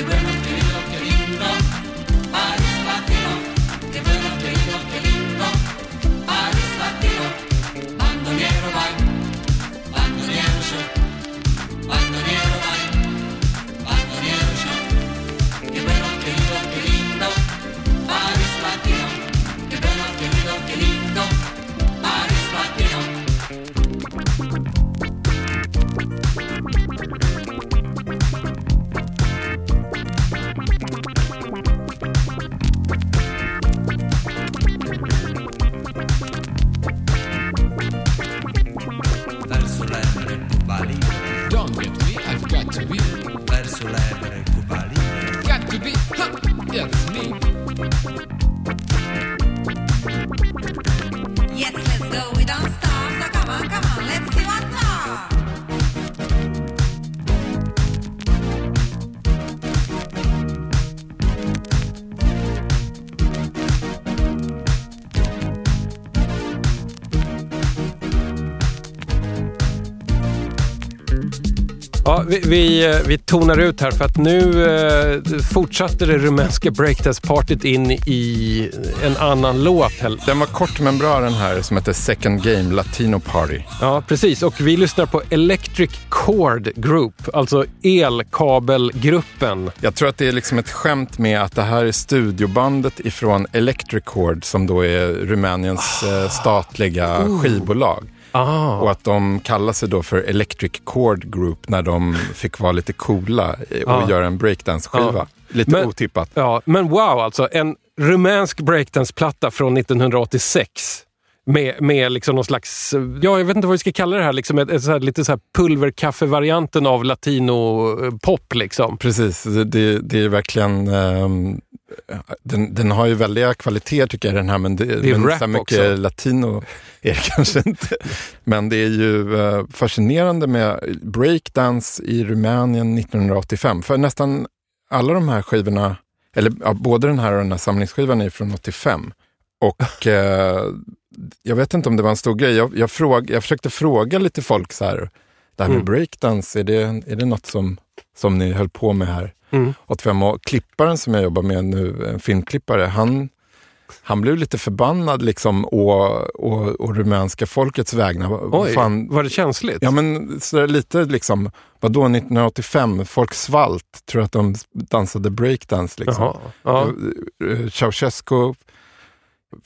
Vi, vi, vi tonar ut här för att nu eh, fortsatte det rumänska breakdance-partyt in i en annan låt. Den var kort men bra den här som heter Second Game Latino Party. Ja, precis. Och vi lyssnar på Electric Cord Group, alltså elkabelgruppen. Jag tror att det är liksom ett skämt med att det här är studiobandet ifrån Electric Cord som då är Rumäniens eh, statliga Oh. skivbolag. Ah. Och att de kallar sig då för Electric Chord Group när de fick vara lite coola och Ja. göra en breakdance-skiva. Ja. Lite Men- otippat. Ja, men wow alltså. En rumänsk breakdance-platta från 1986. Med, med liksom någon slags, ja jag vet inte vad vi ska kalla det här, liksom ett, ett så här, lite så här pulverkaffe-varianten av latino-pop liksom. Precis, det, det, är verkligen... ehm, den, den har ju väldiga kvaliteter tycker jag den här, men det, Det är men rap så mycket också. latino är det kanske inte. Men det är ju eh, fascinerande med breakdance i Rumänien 1985. För nästan alla de här skivorna, eller ja, både den här och den här samlingsskivan är från 85. Och eh, jag vet inte om det var en stor grej. Jag, jag, fråg, jag försökte fråga lite folk så här, det här med Mm. breakdance, är det, är det något som, som ni höll på med här? Mm. 85 och klipparen som jag jobbar med nu, en filmklippare, han, han blev lite förbannad liksom å, å, å rumänska folkets vägnar. Oj, fan- var det känsligt? Ja men så där lite liksom, vadå 1985, folk svalt, tror att de dansade breakdance liksom. Jaha, ja. Eh, Ceausescu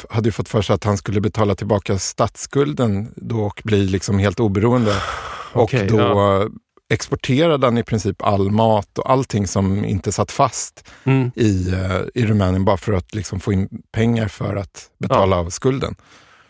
hade ju fått för sig att han skulle betala tillbaka statsskulden då och bli liksom helt oberoende. Och då ja. exporterade han i princip all mat och allting som inte satt fast Mm. i, eh, i Rumänien bara för att liksom få in pengar för att betala av skulden.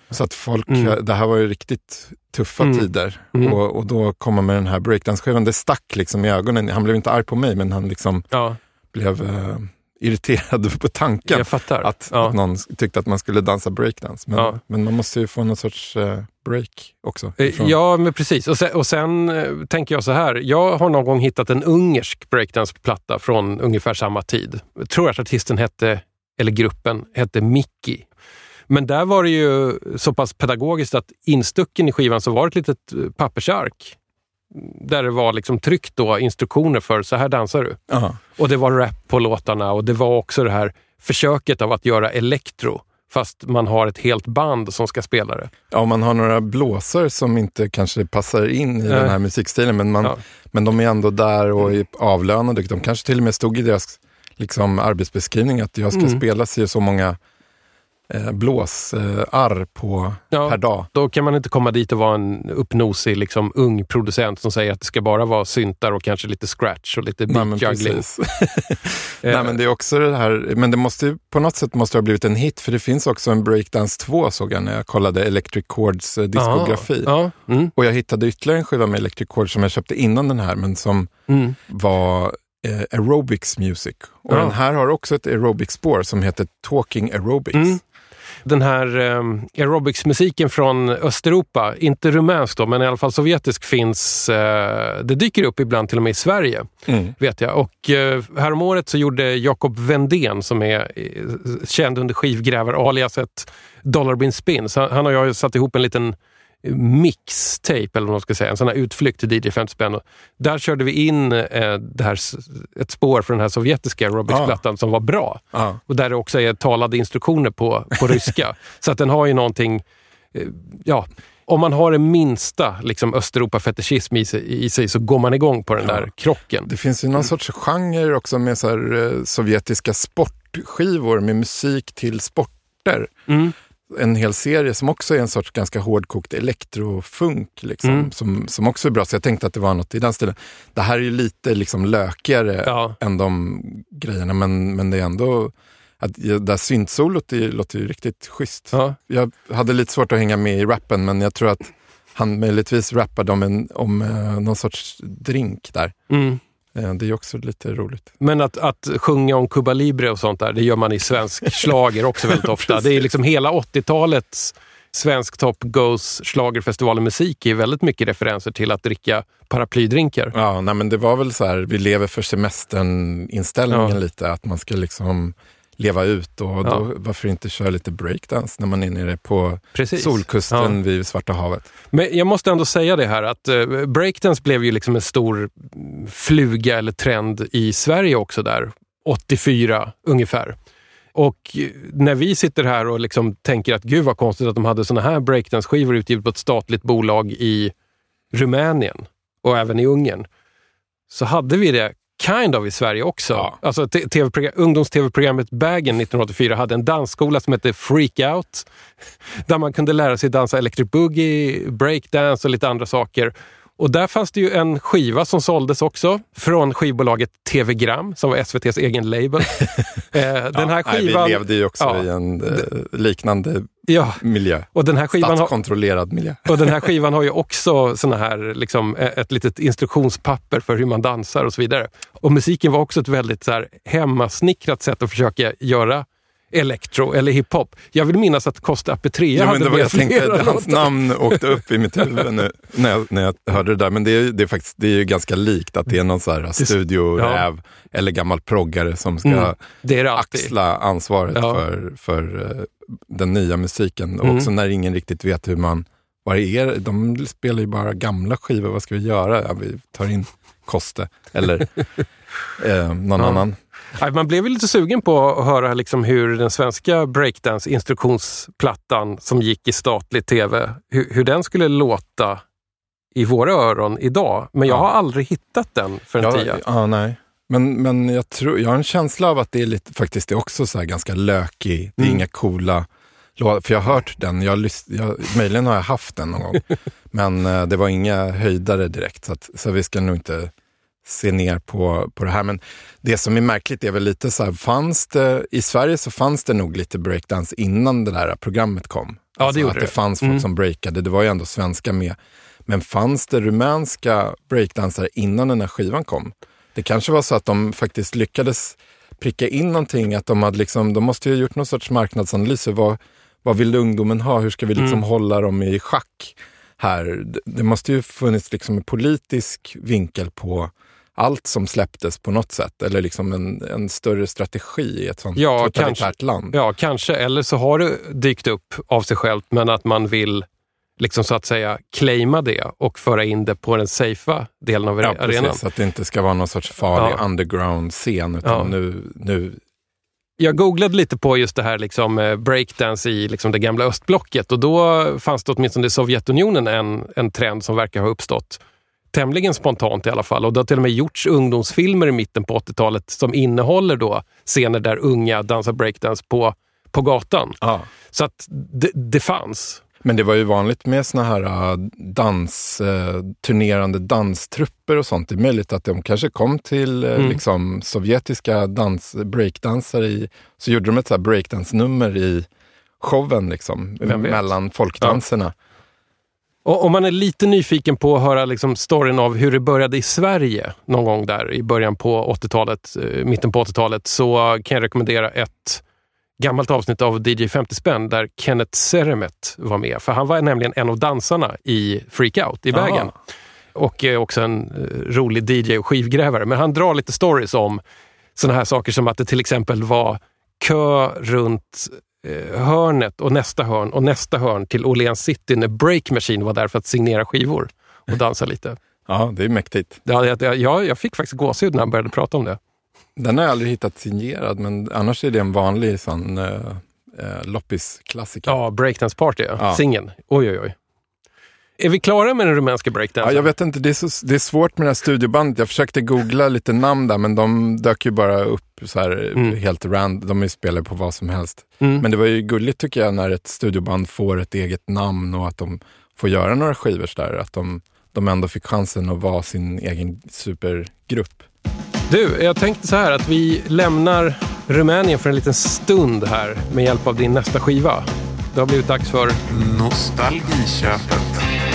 Så att folk, Mm. eh, det här var ju riktigt tuffa Mm. tider. Mm. Och, och då kom han med den här breakdance-skivan. Det stack liksom i ögonen. Han blev inte arg på mig, men han liksom Ja, blev eh, irriterad på tanken. Att, ja. att någon tyckte att man skulle dansa breakdance. Men, Ja. men man måste ju få någon sorts eh, break också. Eh, ifrån- Ja, men precis. Och sen, och sen eh, tänker jag så här. Jag har någon gång hittat en ungersk breakdance-platta från ungefär samma tid. Jag tror att artisten hette, eller gruppen, hette Mickey. Men där var det ju så pass pedagogiskt att instucken i skivan så var det ett litet pappersark. Där det var liksom tryckt då instruktioner för så här dansar du. Ja. Och det var rap på låtarna och det var också det här försöket av att göra elektro. Fast man har ett helt band som ska spela det. Ja, man har några blåsor som inte kanske passar in i Nej. den här musikstilen, men, man, Ja. men de är ändå där och är avlönade. De kanske till och med stod i deras liksom, arbetsbeskrivning att jag ska Mm. spela sig så många eh, blåsarr på Ja. per dag. Då kan man inte komma dit och vara en uppnosig liksom, ung producent som säger att det ska bara vara syntar och kanske lite scratch och lite beatjuggling. Nej, men det är också det här, men det måste ju, på något sätt måste det ha blivit en hit, för det finns också en Breakdance 2 såg jag när jag kollade Electric Chords eh, diskografi. Ja. Mm, Och jag hittade ytterligare en skiva med Electric Chords som jag köpte innan den här, men som mm. var eh, aerobics music. Och Ja. den här har också ett aerobics-spår som heter Talking Aerobics. Mm. Den här eh, aerobics-musiken från Östeuropa, inte rumänsk då, men i alla fall sovjetisk finns, eh, det dyker upp ibland till och med i Sverige. Mm. vet jag. Och eh, häromåret så gjorde Jakob Vendén, som är eh, känd under skivgrävar-aliaset Dollar Bin Spin, så han, han och jag har satt ihop en liten mixtape, eller vad man ska säga, en sån här utflykt till DJ 50 spänn. Där körde vi in eh, det här, ett spår från den här sovjetiska aerobicsplattan som var bra. Ja. Och där det också är talade instruktioner på, på ryska. Så att den har ju någonting, eh, ja, om man har det minsta liksom Östeuropa-fetischism i sig, i sig så går man igång på den Ja. där krocken. Det finns ju någon sorts genre också med så här, eh, sovjetiska sportskivor med musik till sporter. Mm. En hel serie som också är en sorts ganska hårdkokt elektrofunk. Liksom, Mm. som, som också är bra, så jag tänkte att det var något i den stilen. Det här är ju lite liksom lökigare Ja. än de grejerna, men, men det är ändå... Att, här syntsolot låter ju riktigt schysst. Ja. Jag hade lite svårt att hänga med i rappen, men jag tror att han möjligtvis rappade om, en, om eh, någon sorts drink där. Mm. Eh, Det är också lite roligt. Men att, att sjunga om Cuba Libre och sånt där, det gör man i svensk slager också väldigt ofta. Det är liksom hela 80-talets Svensk Top Goes schlagerfestivalen musik är väldigt mycket referenser till att dricka paraplydrinkar. Ja, nej, men det var väl så här, vi lever för semestern-inställningen Ja. lite. Att man ska liksom leva ut och då, Ja. varför inte köra lite breakdance när man är nere på Precis. solkusten Ja. vid Svarta havet. Men jag måste ändå säga det här att eh, breakdance blev ju liksom en stor fluga eller trend i Sverige också där, 84 ungefär. Och när vi sitter här och liksom tänker att gud vad konstigt att de hade såna här breakdance-skivor utgivet på ett statligt bolag i Rumänien och även i Ungern, så hade vi det kind of i Sverige också. Ja. Alltså ungdoms-tv-programmet Bagen 1984 hade en dansskola som hette Freak Out där man kunde lära sig dansa electric boogie, breakdance och lite andra saker. Och där fanns det ju en skiva som såldes också från skivbolaget TV Gram som var SVTs egen label. eh, den här nej, skivan... vi levde ju också Ja. i en eh, liknande Ja, miljö. och den här skivan har, Statskontrollerad miljö. och den här skivan har ju också såna här, liksom, eh, ett litet instruktionspapper för hur man dansar och så vidare. Och musiken var också ett väldigt så här, hemmasnickrat sätt att försöka göra electro eller hiphop. Jag vill minnas att Costa Apetrea Ja, hade men det var, jag tänkte hans namn åkte upp i mitt huvud nu, när, jag, när jag hörde det där. Men det är, det är, faktiskt, det är ju ganska likt att det är någon så här studioräv eller gammal proggare som ska Mm, det det axla ansvaret Ja. för, för eh, den nya musiken. Och Mm. också när ingen riktigt vet hur man, vad är. De spelar ju bara gamla skivor, vad ska vi göra? Ja, vi tar in Koste eller eh, någon Ja. annan. Man blev ju lite sugen på att höra liksom hur den svenska breakdance-instruktionsplattan som gick i statlig tv, hur, hur den skulle låta i våra öron idag. Men jag Ja. har aldrig hittat den för en Ja, tia. ja, nej. Men, men jag, tror, jag har en känsla av att det är lite, faktiskt det är också så här ganska lökig. Det är Mm. inga coola låtar. För jag har hört den, jag, jag, möjligen har jag haft den någon gång. men eh, det var inga höjdare direkt. Så, att, så vi ska nog inte se ner på, på det här. Men det som är märkligt är väl lite så här, fanns det, i Sverige så fanns det nog lite breakdance innan det där programmet kom. Ja, det gjorde att det. det fanns folk Mm. som breakade, det var ju ändå svenska med. Men fanns det rumänska breakdansare innan den här skivan kom? Det kanske var så att de faktiskt lyckades pricka in någonting, att de hade liksom, de måste ju ha gjort någon sorts marknadsanalys. Vad, vad vill ungdomen ha? Hur ska vi liksom Mm. hålla dem i schack här? Det, måste ju funnits liksom en politisk vinkel på allt som släpptes på något sätt, eller liksom en, en större strategi i ett sånt Ja, totalitärt kanske. land. Ja, kanske. Eller så har det dykt upp av sig självt, men att man vill liksom så att säga claima det och föra in det på den safea delen av Ja, arenan. precis. Att det inte ska vara någon sorts farlig Ja. underground-scen, utan Ja. nu, nu Jag googlade lite på just det här liksom, eh, breakdance i liksom, det gamla östblocket och då fanns det åtminstone i Sovjetunionen en, en trend som verkar ha uppstått tämligen spontant i alla fall. Och det har till och med gjorts ungdomsfilmer i mitten på 80-talet som innehåller då scener där unga dansar breakdance på, på gatan. Ja. Så att det, det fanns. Men det var ju vanligt med såna här äh, dans, äh, turnerande danstrupper och sånt. Det är möjligt att de kanske kom till äh, Mm. liksom, sovjetiska dans, breakdansare i, så gjorde de ett så här breakdance-nummer i showen liksom, mellan folkdanserna. Och om man är lite nyfiken på att höra liksom storyn av hur det började i Sverige någon gång där i början på 80-talet, eh, mitten på 80-talet, så kan jag rekommendera ett gammalt avsnitt av DJ 50 spänn där Kenneth Seremet var med. För han var nämligen en av dansarna i Freak Out i. Aha. Och eh, också en eh, rolig DJ och skivgrävare. Men han drar lite stories om sådana här saker som att det till exempel var kö runt eh, hörnet och nästa hörn och nästa hörn till Åhléns City när Break Machine var där för att signera skivor och dansa lite. Ja, det är mäktigt. Ja, jag, jag, jag fick faktiskt gåshud när han började prata om det. Den har jag aldrig hittat signerad, men annars är det en vanlig sån äh, äh, loppisklassiker. Ja, Breakdance Party, ja. Ja. singeln. Oj, oj, oj. Är vi klara med den rumänska Ja, breakdansen? jag vet inte, det är, så, det är svårt med det här studiobandet. Jag försökte googla lite namn där, men de dök ju bara upp så här Mm. helt rand. De spelare på vad som helst. Mm. Men det var ju gulligt tycker jag när ett studioband får ett eget namn och att de får göra några skivor så där. Att de, de ändå fick chansen att vara sin egen supergrupp. Du, jag tänkte så här att vi lämnar Rumänien för en liten stund här med hjälp av din nästa skiva. Det har blivit dags för Nostalgiköpet.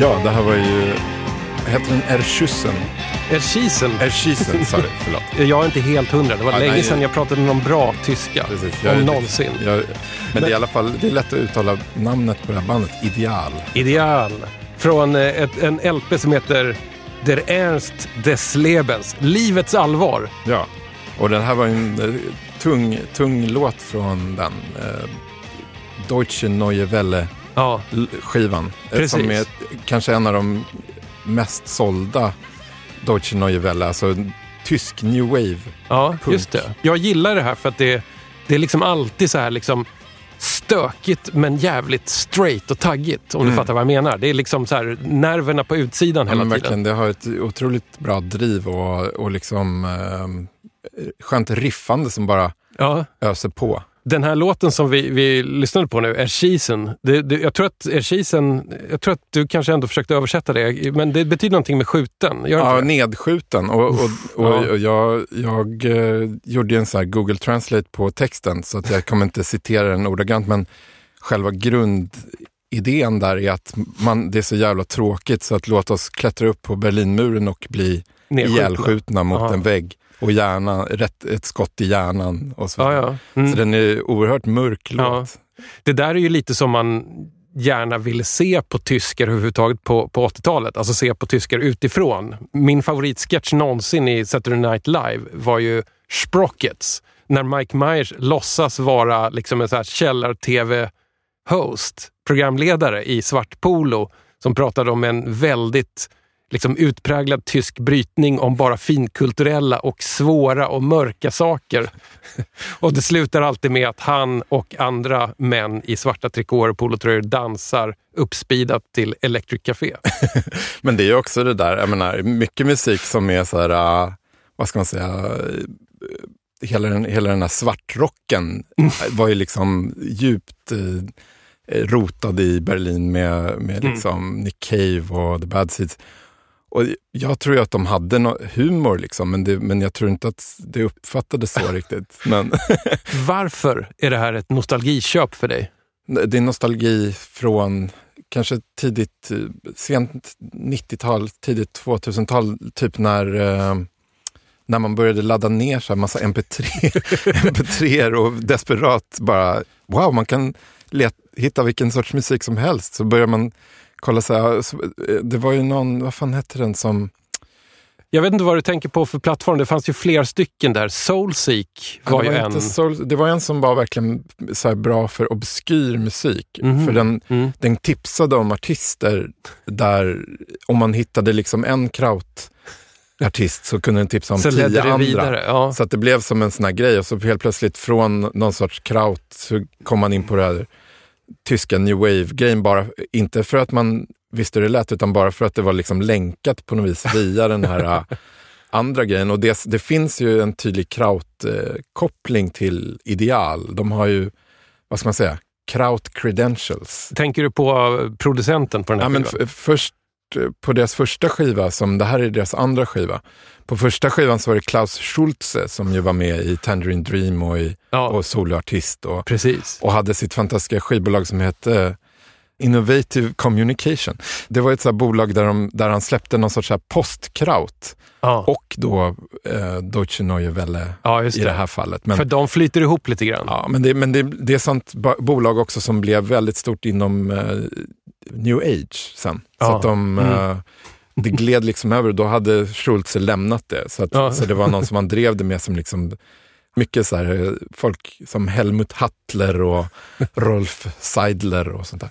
Ja, det här var ju... Heter den Erschüssen? Erschießen. Erschießen, sorry, förlåt. Jag är inte helt hundra. Det var Ja, länge nej, sedan jag pratade någon bra tyska. Precis, om någonsin. Jag, men, det är i alla fall det är lätt att uttala namnet på det här bandet, Ideal. Ideal. Från eh, ett, en LP som heter Der Ernst des Lebens. Livets allvar. Ja, och den här var en eh, tung, tung låt från den. Eh, Deutsche Neue Welle Ja, skivan. eh, Precis. Som är kanske en av de mest sålda Deutsche Neue Welle, alltså tysk new wave. ja Punk. just det. Jag gillar det här för att det, det är liksom alltid så här liksom stökigt men jävligt straight och taggigt. Om du fattar vad jag menar. Det är liksom så här nerverna på utsidan Ja, hela tiden. verkligen, det har ett otroligt bra driv och, och liksom eh, skönt riffande som bara Ja. öser på. Den här låten som vi, vi lyssnade på nu, det, jag, tror att jag tror att du kanske ändå försökte översätta det, men det betyder någonting med skjuten. Ja, nedskjuten. Och, och, och, Ja. och jag, jag eh, gjorde en här Google Translate på texten så att jag kommer inte citera den ordagrant men själva grundidén där är att man, det är så jävla tråkigt så att låt oss klättra upp på Berlinmuren och bli ihjälskjutna mot Ja. en vägg och hjärna, rätt, ett skott i hjärnan. Och så. Ja, ja. Mm. så den är oerhört mörk Ja. låt. Det där är ju lite som man gärna ville se på tyskar överhuvudtaget på, på 80-talet. Alltså se på tyskar utifrån. Min favoritsketch någonsin i Saturday Night Live var ju Sprockets. När Mike Myers låtsas vara liksom en källar-tv-host, programledare i svart polo som pratade om en väldigt liksom utpräglad tysk brytning om bara finkulturella och svåra och mörka saker. Och det slutar alltid med att han och andra män i svarta trikåer och polotröjor dansar uppspeedat till Electric Café. Men det är också det där, jag menar, mycket musik som är så här, äh, vad ska man säga, äh, hela den, hela den här svartrocken var ju liksom djupt äh, rotad i Berlin med, med liksom Nick Cave och The Bad Seeds. Och jag tror ju att de hade no humor, liksom, men, det, men jag tror inte att det uppfattades så riktigt. Men Varför är det här ett nostalgiköp för dig? det är nostalgi från kanske tidigt, eh, sent 90-tal, tidigt 2000-tal, typ när, eh, när man började ladda ner så här massa MP3, MP3 och desperat bara, wow, man kan let, hitta vilken sorts musik som helst. Så börjar man kolla så här, eh, det var ju någon, vad fan hette den som, Jag vet inte vad du tänker på för plattform. Det fanns ju fler stycken där. Soulseek var, det, ju var en... inte soul, det var en som var verkligen så bra för obskyr musik. Mhm. För den, Mm. den tipsade om artister där, om man hittade liksom en krautartist så kunde den tipsa om Så tio andra. vidare. Ja. Så att det blev som en sån här grej och så helt plötsligt från någon sorts kraut så kom man in på det här tyska new wave-grejen bara, inte för att man visste hur det lät utan bara för att det var liksom länkat på något vis via den här äh, andra grejen. Och det, det finns ju en tydlig kraut-koppling till ideal. De har ju, vad ska man säga, kraut credentials. Tänker du på producenten på den här Ja, men skivan? f- först på deras första skiva, som det här är deras andra skiva. På första skivan så var det Klaus Schulze som ju var med i Tangerine Dream och, i, Ja, och soloartist och, precis. och hade sitt fantastiska skivbolag som hette Innovative Communication. Det var ett så bolag där, de, där han släppte någon sorts postkraut Ja, och då eh, Deutsche Neue Welle ja just i det här fallet. Men, För de flyter ihop lite grann. Ja, men det, men det, det är sånt bolag också som blev väldigt stort inom eh, new age sen. Så Ja. att de, Mm. eh, det gled liksom över och då hade Schulze lämnat det. Så, att, Ja. så det var någon som man drev det med som liksom mycket så här, eh, folk som Helmut Hattler och Rolf Seidler och sånt där.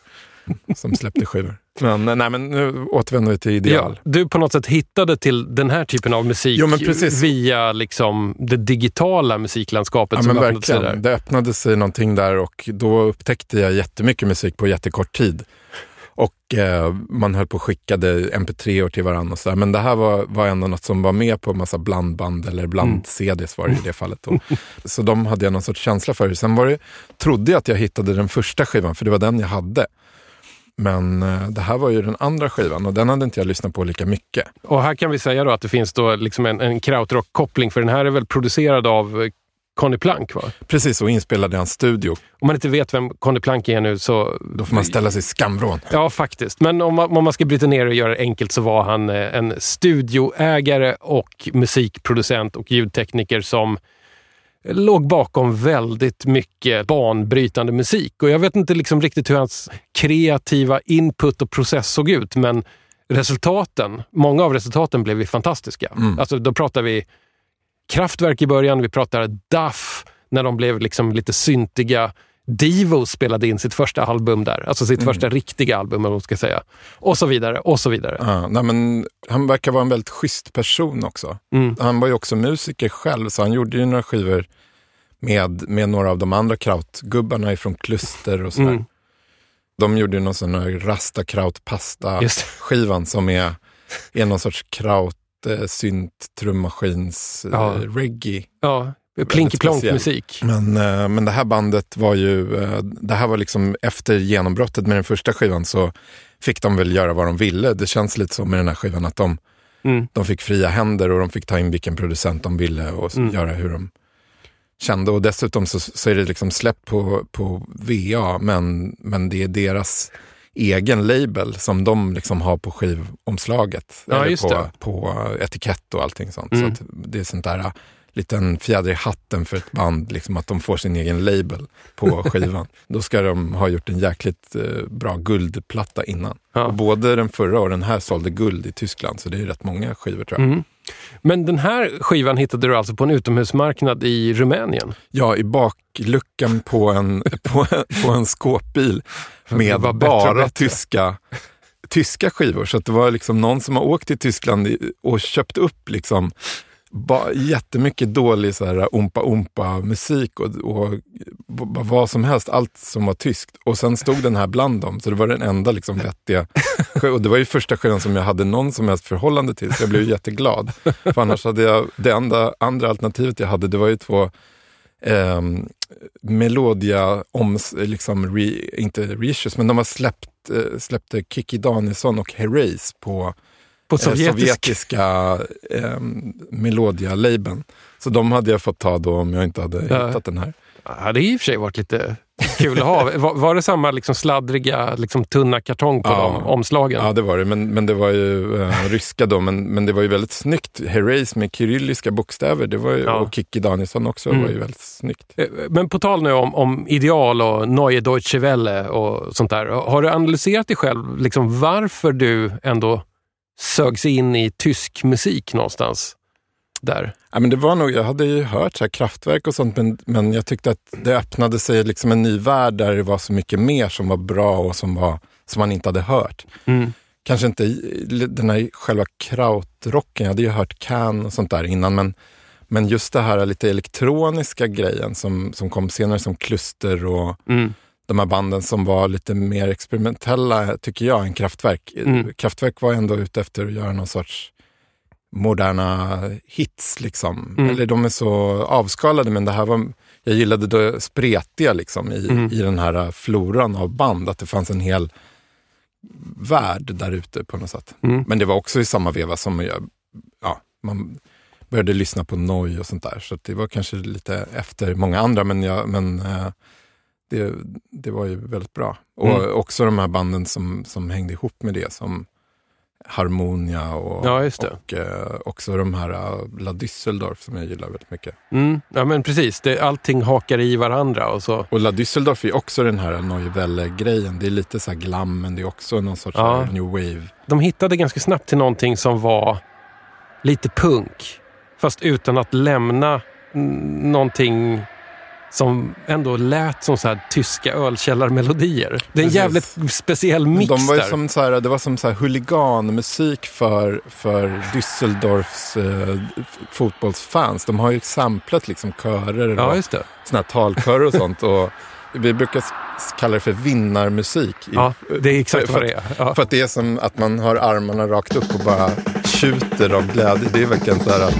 Som släppte skivor. Men, eh, nej, men nu återvänder vi till Ideal. Ja, du på något sätt hittade till den här typen av musik Jo, via liksom det digitala musiklandskapet Ja, som men öppnade sig verkligen. där. Det öppnade sig någonting där och då upptäckte jag jättemycket musik på jättekort tid. Och eh, man höll på och skickade mp3 till varandra och så där. Men det här var, var ändå något som var med på en massa blandband eller bland-CDs var det i det fallet. Då. Så de hade jag någon sorts känsla för. Sen var det, trodde jag att jag hittade den första skivan, för det var den jag hade. Men eh, det här var ju den andra skivan och den hade inte jag lyssnat på lika mycket. Och här kan vi säga då att det finns då liksom en, en krautrock-koppling, för den här är väl producerad av eh, Conny Plank. Va? Precis, och inspelad i hans studio. Om man inte vet vem Conny Plank är nu så... Då får man ställa sig i skamvrån. Ja, faktiskt. Men om man, om man ska bryta ner och göra det enkelt så var han eh, en studioägare och musikproducent och ljudtekniker som låg bakom väldigt mycket banbrytande musik. Och jag vet inte liksom riktigt hur hans kreativa input och process såg ut, men resultaten, många av resultaten blev ju fantastiska. Alltså då pratar vi Kraftwerk i början, vi pratar Duff när de blev liksom lite syntiga. Divo spelade in sitt första album där, alltså sitt första riktiga album, om man ska säga. Och så vidare, och så vidare. Ja, nej, men han verkar vara en väldigt schysst person också. Mm. Han var ju också musiker själv, så han gjorde ju några skivor med, med några av de andra krautgubbarna ifrån Kluster och sådär. Mm. De gjorde ju någon sån här Rasta Kraut Pasta Just det. skivan som är, är någon sorts kraut eh, synt trummaskins eh, Ja. reggae. Ja, plinky-plonk-musik. Men, eh, men det här bandet var ju, eh, det här var liksom efter genombrottet med den första skivan så fick de väl göra vad de ville. Det känns lite så med den här skivan att de, Mm. de fick fria händer och de fick ta in vilken producent de ville och Mm. göra hur de kände. Och dessutom så, så är det liksom släppt på, på VA, men, men det är deras egen label som de liksom har på skivomslaget. Ja, eller på, det. på etikett och allting sånt. Mm. Så att det är sånt där äh, liten fjäder i hatten för ett band, liksom att de får sin egen label på skivan. Då ska de ha gjort en jäkligt eh, bra guldplatta innan. Ja. Och både den förra och den här sålde guld i Tyskland, så det är rätt många skivor tror jag. Mm. Men den här skivan hittade du alltså på en utomhusmarknad i Rumänien? Ja, i bakluckan på en, på, på en skåpbil med bättre bara bättre. tyska, tyska skivor. Så det var liksom någon som har åkt till Tyskland och köpt upp liksom ba, jättemycket dålig så här, umpa umpa musik och, och b- vad som helst, allt som var tyskt. Och sen stod den här bland dem, så det var den enda liksom vettiga. Och det var ju första skivan som jag hade någon som helst förhållande till, så jag blev jätteglad. För annars hade jag, det enda andra alternativet jag hade, det var ju två ehm, Melodia, om, liksom re, inte reissues, men de har släppt, eh, släppte Kikki Danielsson och Herreys på på eh, sovjetisk? sovjetiska eh, Melodia-labeln. Så de hade jag fått ta då om jag inte hade Ja. hittat den här. Ja, det är i och för sig varit lite kul att ha. Var, var det samma liksom sladdriga, liksom tunna kartong på Ja. de omslagen? Ja, det var det. Men, men det var ju eh, ryska då, men, men det var ju väldigt snyggt. Herreys med kyrilliska bokstäver, det var ju, Ja. och Kikki Danielsson också, Mm. var ju väldigt snyggt. Eh, Men på tal nu om, om ideal och Neue Deutsche Welle och sånt där. Har du analyserat dig själv liksom varför du ändå sögs in i tysk musik någonstans där? Ja, men det var nog, jag hade ju hört så här kraftverk och sånt, men, men jag tyckte att det öppnade sig liksom en ny värld där det var så mycket mer som var bra och som, var, som man inte hade hört. Mm. Kanske inte den här själva krautrocken, jag hade ju hört Can och sånt där innan, men, men just det här lite elektroniska grejen som, som kom senare som kluster och Mm. De här banden som var lite mer experimentella, tycker jag, än Kraftwerk. Mm. Kraftwerk var ändå ute efter att göra någon sorts moderna hits. Liksom. Mm. Eller de är så avskalade, men det här var, jag gillade det spretiga liksom, i, Mm. i den här floran av band. Att det fanns en hel värld där ute på något sätt. Mm. Men det var också i samma veva som jag, ja, man började lyssna på Noi och sånt där. Så det var kanske lite efter många andra, men, jag, men eh, det, det var ju väldigt bra. Och Mm. också de här banden som, som hängde ihop med det, som Harmonia och, Ja, och eh, också de här eh, La Düsseldorf som jag gillar väldigt mycket. Mm. Ja, men precis. Det, allting hakar i varandra och så. Och La Düsseldorf är också den här Neue Welle-grejen. Det är lite så här glam, men det är också någon sorts Ja. new wave. De hittade ganska snabbt till någonting som var lite punk. Fast utan att lämna någonting som ändå lät som så här tyska ölkällarmelodier. Det är en Precis. jävligt speciell mix de var där. som så här, det var som så här huliganmusik för, för Düsseldorfs eh, fotbollsfans. De har ju samplat liksom körer Ja, och såna här talkörer och sånt. Och vi brukar s- kalla det för vinnarmusik. Ja, det är exakt för, vad det är. Ja. För att det är som att man har armarna rakt upp och bara tjuter av glädje. Det är verkligen så här...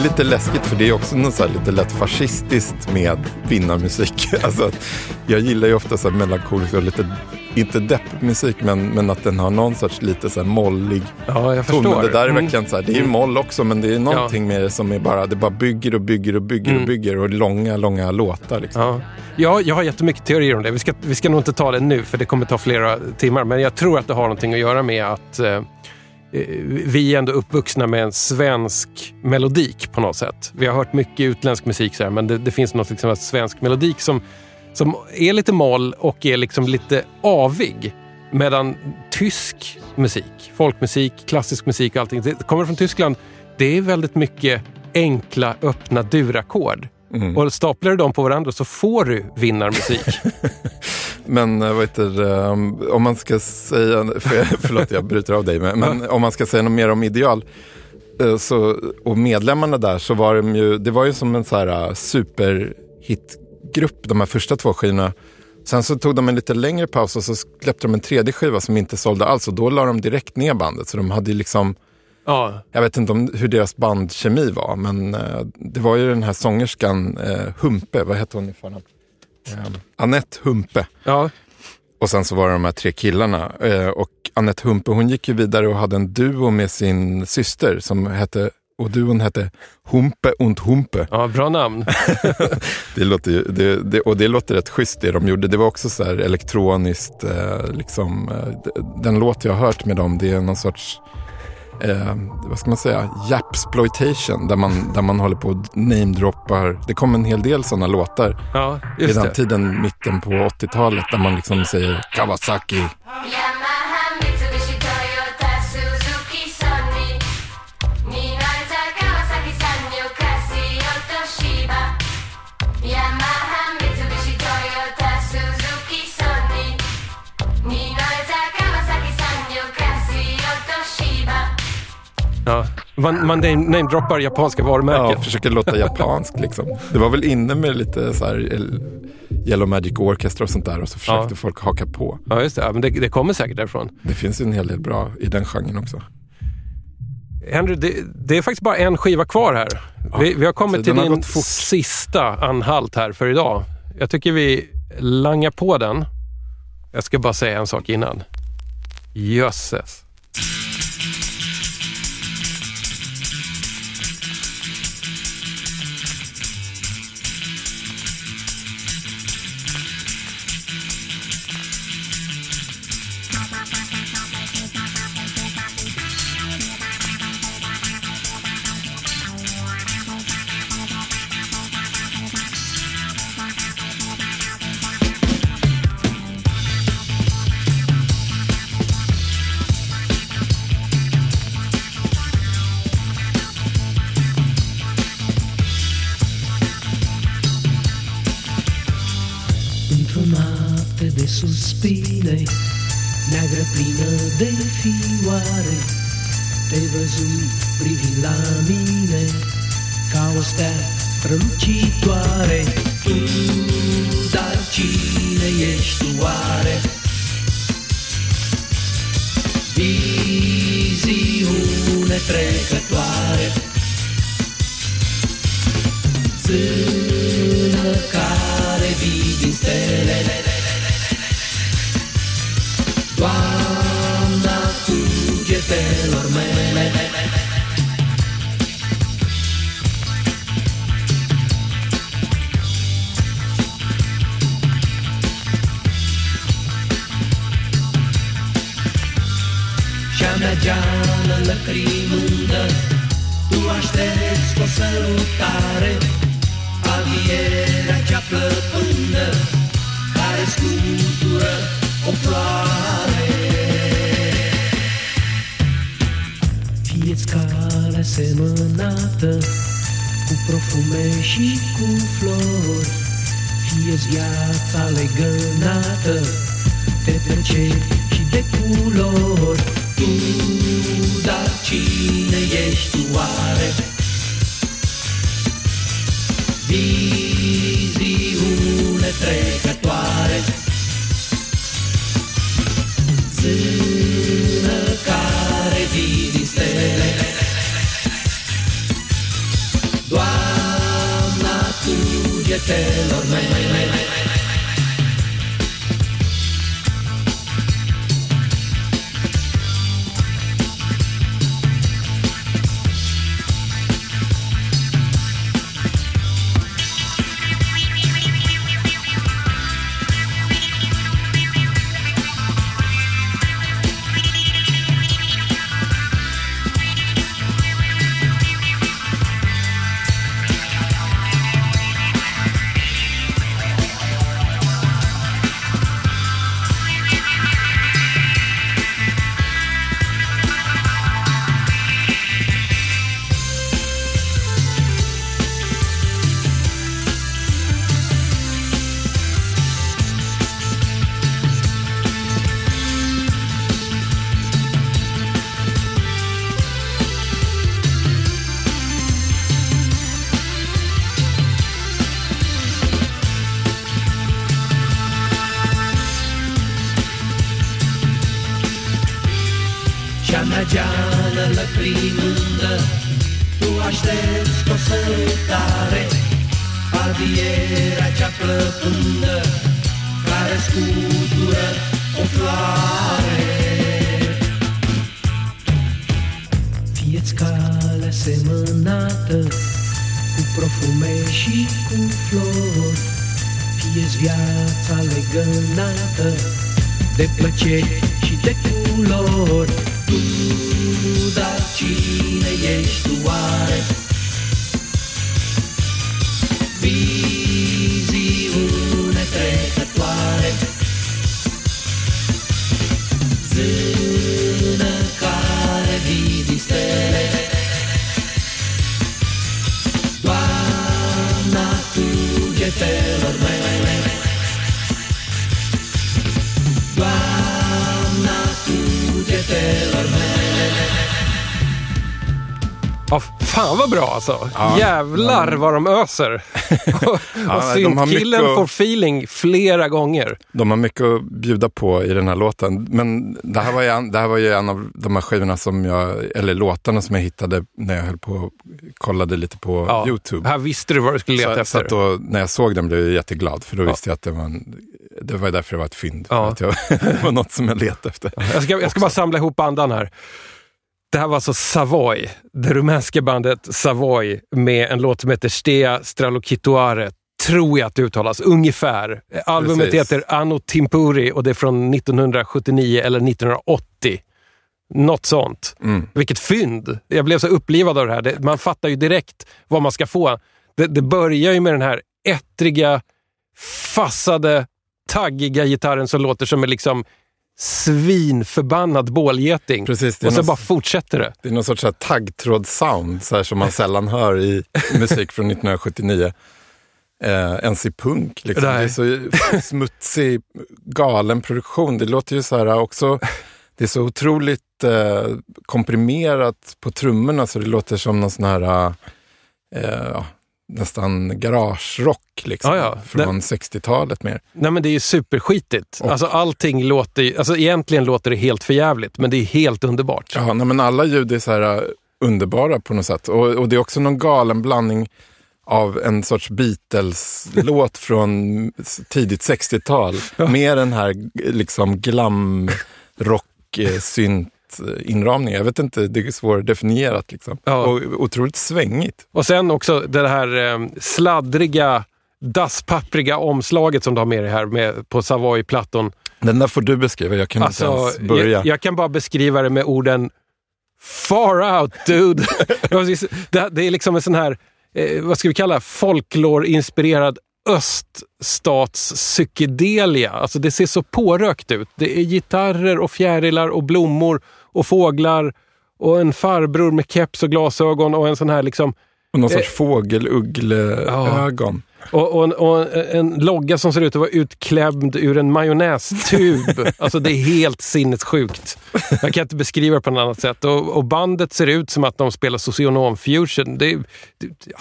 är lite läskigt för det är också något så lite lätt fascistiskt med vinnarmusik. Alltså, jag gillar ju ofta så här melankolisk och lite, inte deppmusik men, men att den har någon sorts lite så här mollig Ja, jag ton. förstår. Men det där är Mm. verkligen så här, det är ju moll också men det är någonting med det som är bara, det bara bygger och bygger och bygger Mm. och bygger och långa, långa låtar liksom. Ja. Ja, jag har jättemycket teorier om det. Vi ska, vi ska nog inte ta det nu för det kommer ta flera timmar. Men jag tror att det har någonting att göra med att eh, Eh, vi är ändå uppvuxna med en svensk melodik på något sätt. Vi har hört mycket utländsk musik så här, men det, det finns något liksom, svensk melodik som, som är lite moll och är liksom lite avig. Medan tysk musik, folkmusik, klassisk musik och allting, det kommer från Tyskland. Det är väldigt mycket enkla, öppna durackord. Mm. Och staplar du dem på varandra så får du vinnarmusik. Men eh, vad heter om man ska säga, för, förlåt jag bryter av dig, men, men om man ska säga något mer om Ideal eh, så, och medlemmarna där så var de ju, det var ju som en så här eh, superhitgrupp de här första två skivorna. Sen så tog de en lite längre paus och så släppte de en tredje skiva som inte sålde alls och då la de direkt ner bandet. Så de hade ju liksom, ja, jag vet inte om hur deras bandkemi var, men eh, det var ju den här sångerskan eh, Humpe, vad hette hon i förnamn? Eh, Annette Humpe. ja, Och sen så var det de här tre killarna. Eh, och Annette Humpe, hon gick ju vidare och hade en duo med sin syster som hette, och duon hette Humpe und Humpe. ja, bra namn. Det låter ju, det, det, och det låter rätt schysst det de gjorde. Det var också så här elektroniskt, eh, liksom, eh, den låt jag har hört med dem, det är någon sorts Eh, vad ska man säga, japsploitation där man, där man håller på och namedroppar. Det kom en hel del sådana låtar Ja, i just den det. tiden, mitten på 80-talet, där man liksom säger Kawasaki. Ja. Man, man name- namedroppar japanska varumärken. Ja, försöker låta japanskt liksom. Det var väl inne med lite så här el- Yellow Magic Orchestra och sånt där och så försökte Ja. folk haka på. Ja, just det. Ja, men det, det kommer säkert därifrån. Det finns ju en hel del bra i den genren också. Henry, det, det är faktiskt bara en skiva kvar här. Vi, vi har kommit till har din sista anhalt här för idag. Jag tycker vi langar på den. Jag ska bara säga en sak innan. Jösses. Fioare Te văzui privind la mine Ca o stea strălucitoare. Tu, dar cine ești tu oare? Viziune trecătoare. Zână care vii din stele cugetelor mele. Și-a mea geană lăcrimândă Tu aștepți cu o sărutare Avierea cea plăpândă semănată Cu profume și cu flori Fie-ți viața legănată De percepi și de culori Tu, dar cine ești tu oare? you tell of. Flori Fie-ți viața legănată De plăceri și de culori Tu, dar cine ești tu oare? Viziune fan vad bra alltså. Ja, Jävlar vad de öser. och Ja, syntkillen att- får feeling flera gånger. De har mycket att bjuda på i den här låten. Men det här var ju en, det här var ju en av de här skivorna som jag, eller låtarna som jag hittade när jag höll på och kollade lite på Ja, YouTube. Här visste du vad du skulle leta Så, så efter. att då, när jag såg den blev jag jätteglad, för då Ja. visste jag att det var, en, det var därför det var ett fynd. Ja. Att jag, det var något som jag letade efter. Jag ska, jag ska bara samla ihop andan här. Det här var alltså Savoy, det rumänska bandet Savoy med en låt som heter Stea Stralokitoare. Tror jag att det uttalas, ungefär. Albumet Precis. heter Anno Timpuri och det är från 1979 eller 1980. Något sånt. Mm. Vilket fynd! Jag blev så upplivad av det här. Det, man fattar ju direkt vad man ska få. Det, det börjar ju med den här ettriga, fassade, taggiga gitarren som låter som en liksom svinförbannad bålgeting. Precis, Och så någon- bara fortsätter det. Det är någon sorts så här som man sällan hör i musik från 1979. Eh, ens i punk. Liksom. Det är så smutsig, galen produktion. Det låter ju så här också, det är så otroligt eh, komprimerat på trummorna så det låter som någon sån här eh, nästan garagerock liksom, Ja, ja. från 60-talet mer. Nej men det är ju superskitigt. Och- Alltså allting låter alltså egentligen låter det helt förjävligt, men det är helt underbart. Ja, nej, men alla ljud är så här uh, underbara på något sätt. Och, och det är också någon galen blandning av en sorts Beatles-låt från tidigt 60-tal med den här liksom glam rock eh, synt eh, inramningen. Jag vet inte, det är svårdefinierat liksom. Ja. Och otroligt svängigt. Och sen också det här eh, sladdriga, dasspappriga omslaget som du har med dig här med, på Savoy-plattan. Den där får du beskriva, jag kan Alltså, inte ens börja. jag, jag kan bara beskriva det med orden Far out dude! det, det är liksom en sån här, eh, vad ska vi kalla folklore-inspirerad öststats-psykedelia. Alltså det ser så pårökt ut. Det är gitarrer och fjärilar och blommor och fåglar och en farbror med keps och glasögon och en sån här liksom Och någon sorts eh, fågeluggleögon. och, och, en, och en logga som ser ut att vara utklämd ur en majonnästub. alltså det är helt sinnessjukt. Jag kan inte beskriva det på något annat sätt. Och, och bandet ser ut som att de spelar socionom fusion. Det, det, ja.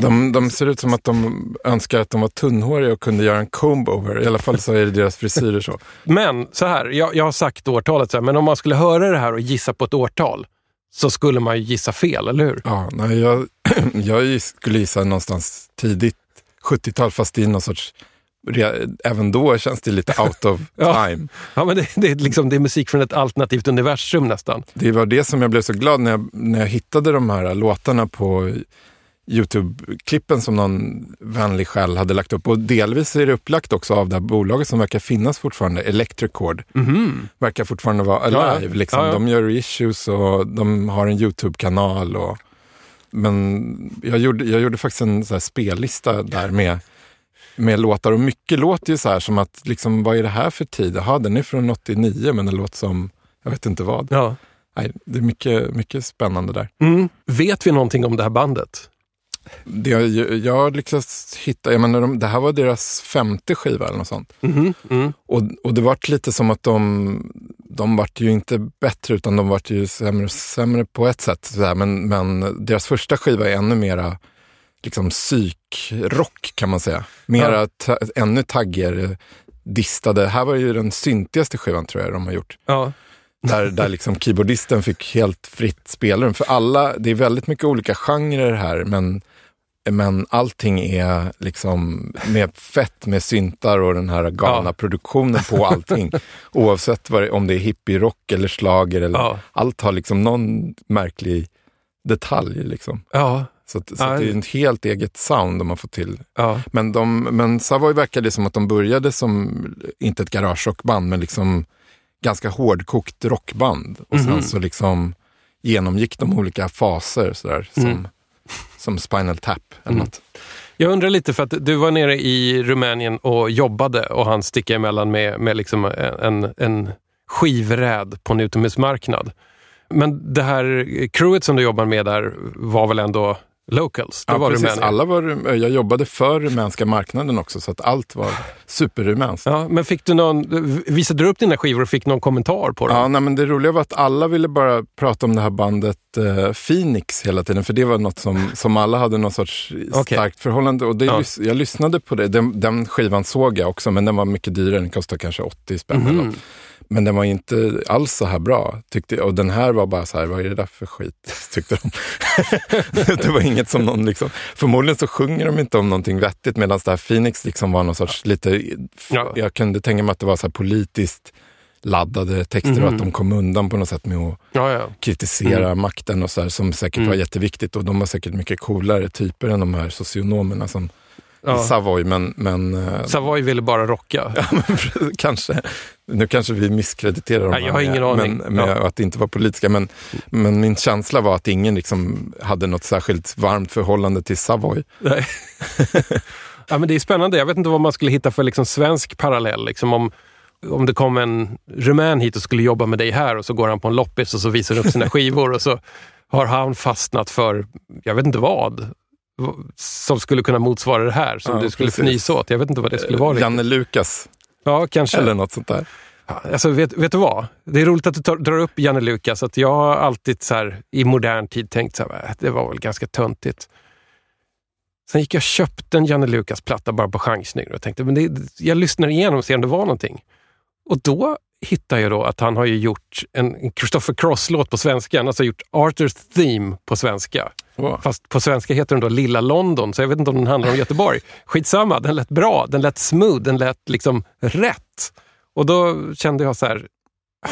De, de ser ut som att de önskar att de var tunnhåriga och kunde göra en comb-over. I alla fall så är det deras frisyrer så. Men så här, jag, jag har sagt årtalet, så här, men om man skulle höra det här och gissa på ett årtal så skulle man ju gissa fel, eller hur? Ja, nej, jag, jag skulle gissa någonstans tidigt 70-tal fast i någon sorts, även då känns det lite out of Ja. time. Ja, men det, det, är liksom, det är musik från ett alternativt universum nästan. Det var det som jag blev så glad när jag, när jag hittade de här låtarna på Youtube-klippen som någon vänlig själ hade lagt upp. Och delvis är det upplagt också av det här bolaget som verkar finnas fortfarande, Electric Chord. Verkar fortfarande vara alive. Ja. Liksom. Ja, ja. De gör reissues och de har en Youtube-kanal. Och, men jag gjorde, jag gjorde faktiskt en så här spellista där med, med låtar. Och mycket låter ju så här som att, liksom, vad är det här för tid? Jaha, den är från 89 men den låter som, jag vet inte vad. Nej, det är mycket, mycket spännande där. Mm. Vet vi någonting om det här bandet? Det, jag, jag har lyckats hitta, jag menar, de, det här var deras femte skiva eller något sånt. Mhm, mm. Och, och det vart lite som att de, de vart ju inte bättre utan de vart ju sämre sämre på ett sätt. Sådär. Men, men deras första skiva är ännu mera liksom psykrock kan man säga. Mera ta, ännu taggigare distade. Här var ju den syntigaste skivan tror jag de har gjort. Ja. Där, där liksom keyboardisten fick helt fritt spelrum. För alla, det är väldigt mycket olika genrer här, men, men allting är liksom med fett med syntar och den här galna Ja. produktionen på allting. Oavsett det, om det är hippie-rock eller slager eller Ja. allt har liksom någon märklig detalj. Liksom. Ja. Så, att, så att det är ett helt eget sound de har fått till. Men, de, men Savoy verkade som att de började som, inte ett garagerockband, men liksom ganska hårdkokt rockband. Och sen Mhm. så liksom genomgick de olika faser sådär, som, Mm. Som Spinal Tap eller Mm. något. Jag undrar lite, för att du var nere i Rumänien och jobbade och han sticker emellan med, med liksom en, en skivräd på en utomhusmarknad. Men det här crewet som du jobbar med där var väl ändå locals? Det Ja, var precis. Rumänien. Alla var, rum- jag jobbade för rumänska marknaden också, så att allt var superrumänskt. Ja, men fick du någon, visade du upp dina skivor och fick någon kommentar på dem? Ja, nej, men det roliga var att alla ville bara prata om det här bandet eh, Phoenix hela tiden, för det var något som, som alla hade någon sorts Okej. starkt förhållande. Och det, Ja. Jag lyssnade på det, den, den skivan såg jag också, men den var mycket dyrare, den kostade kanske 80 spänn. eller Mhm. Men den var inte alls så här bra. Tyckte, och den här var bara så här, vad är det där för skit? Tyckte de. det var inget som någon liksom, förmodligen så sjunger de inte om någonting vettigt medan det här Phoenix liksom var någon sorts lite, Ja. jag kunde tänka mig att det var så här politiskt laddade texter och Mhm. att de kom undan på något sätt med att Ja, ja. kritisera Mm. makten och så här, som säkert Mm. var jätteviktigt och de var säkert mycket coolare typer än de här socionomerna som Ja. Savoy. Men, men, eh, Savoy ville bara rocka. Ja, men kanske. Nu kanske vi misskrediterar dem Nej, jag har ingen med, aning. Men, med Ja. att det inte var politiska. Men, men min känsla var att ingen liksom hade något särskilt varmt förhållande till Savoy. Nej. ja, men det är spännande. Jag vet inte vad man skulle hitta för liksom svensk parallell. Liksom om, om det kom en rumän hit och skulle jobba med dig här och så går han på en loppis och så visar han upp sina skivor och så har han fastnat för, jag vet inte vad, som skulle kunna motsvara det här, som Ja, du skulle precis. Fnysa åt. Jag vet inte vad det skulle vara. Janne Lukas Ja, kanske. eller något sånt där. Alltså, vet, vet du vad? Det är roligt att du tar, drar upp Janne Lukas. Att jag har alltid så här, i modern tid tänkt så här, "Äh, det var väl ganska töntigt. Sen gick jag och köpte en Janne Lukas-platta bara på chansning och tänkte, men det, jag lyssnar igenom och ser om det var någonting. Och då hittade jag då att han har ju gjort en en Christopher Cross-låt på svenska. Han har alltså gjort Arthurs Theme på svenska. Wow. Fast på svenska heter den då Lilla London, så jag vet inte om den handlar om Göteborg. Skitsamma, den lät bra, den lät smooth, den lät liksom rätt. Och då kände jag så här, "Ah,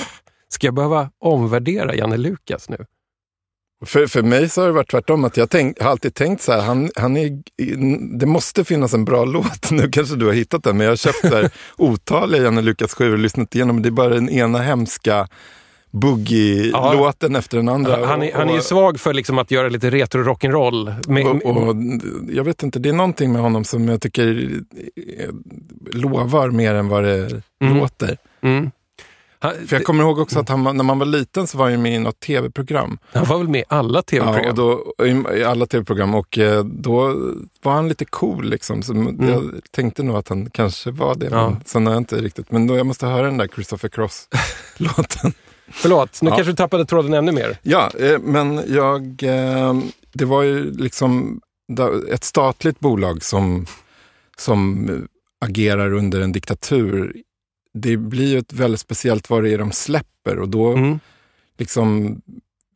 ska jag behöva omvärdera Janne Lukas nu? För, för mig så har det varit tvärtom. Att jag tänk, har alltid tänkt så här, han, han är, det måste finnas en bra låt. Nu kanske du har hittat den, men jag har köpt där otaliga Janne Lukas-skivor och lyssnat igenom. Det är bara den ena hemska boogie-låten efter den andra. Han är, han är ju Och- svag för liksom att göra lite retro-rock'n'roll. Och, och, jag vet inte, det är någonting med honom som jag tycker eh, lovar mer än vad det Mm. låter. Mm. Han, För jag kommer ihåg också att han, var- när man var liten så var han ju med i något tv-program. han var väl med i alla Ja, tv-program? och då, i, alla tv-program och eh, då var han lite cool liksom. Så Jag tänkte nog att han kanske var det, Mm. Ja. men sen har jag inte riktigt. Men då jag måste höra den där Christopher Cross-låten. Förlåt, nu Ja. kanske du tappade tråden ännu mer. Ja, eh, men jag, eh, det var ju liksom ett statligt bolag som, som agerar under en diktatur. Det blir ju ett väldigt speciellt vad det är de släpper och då Mm. liksom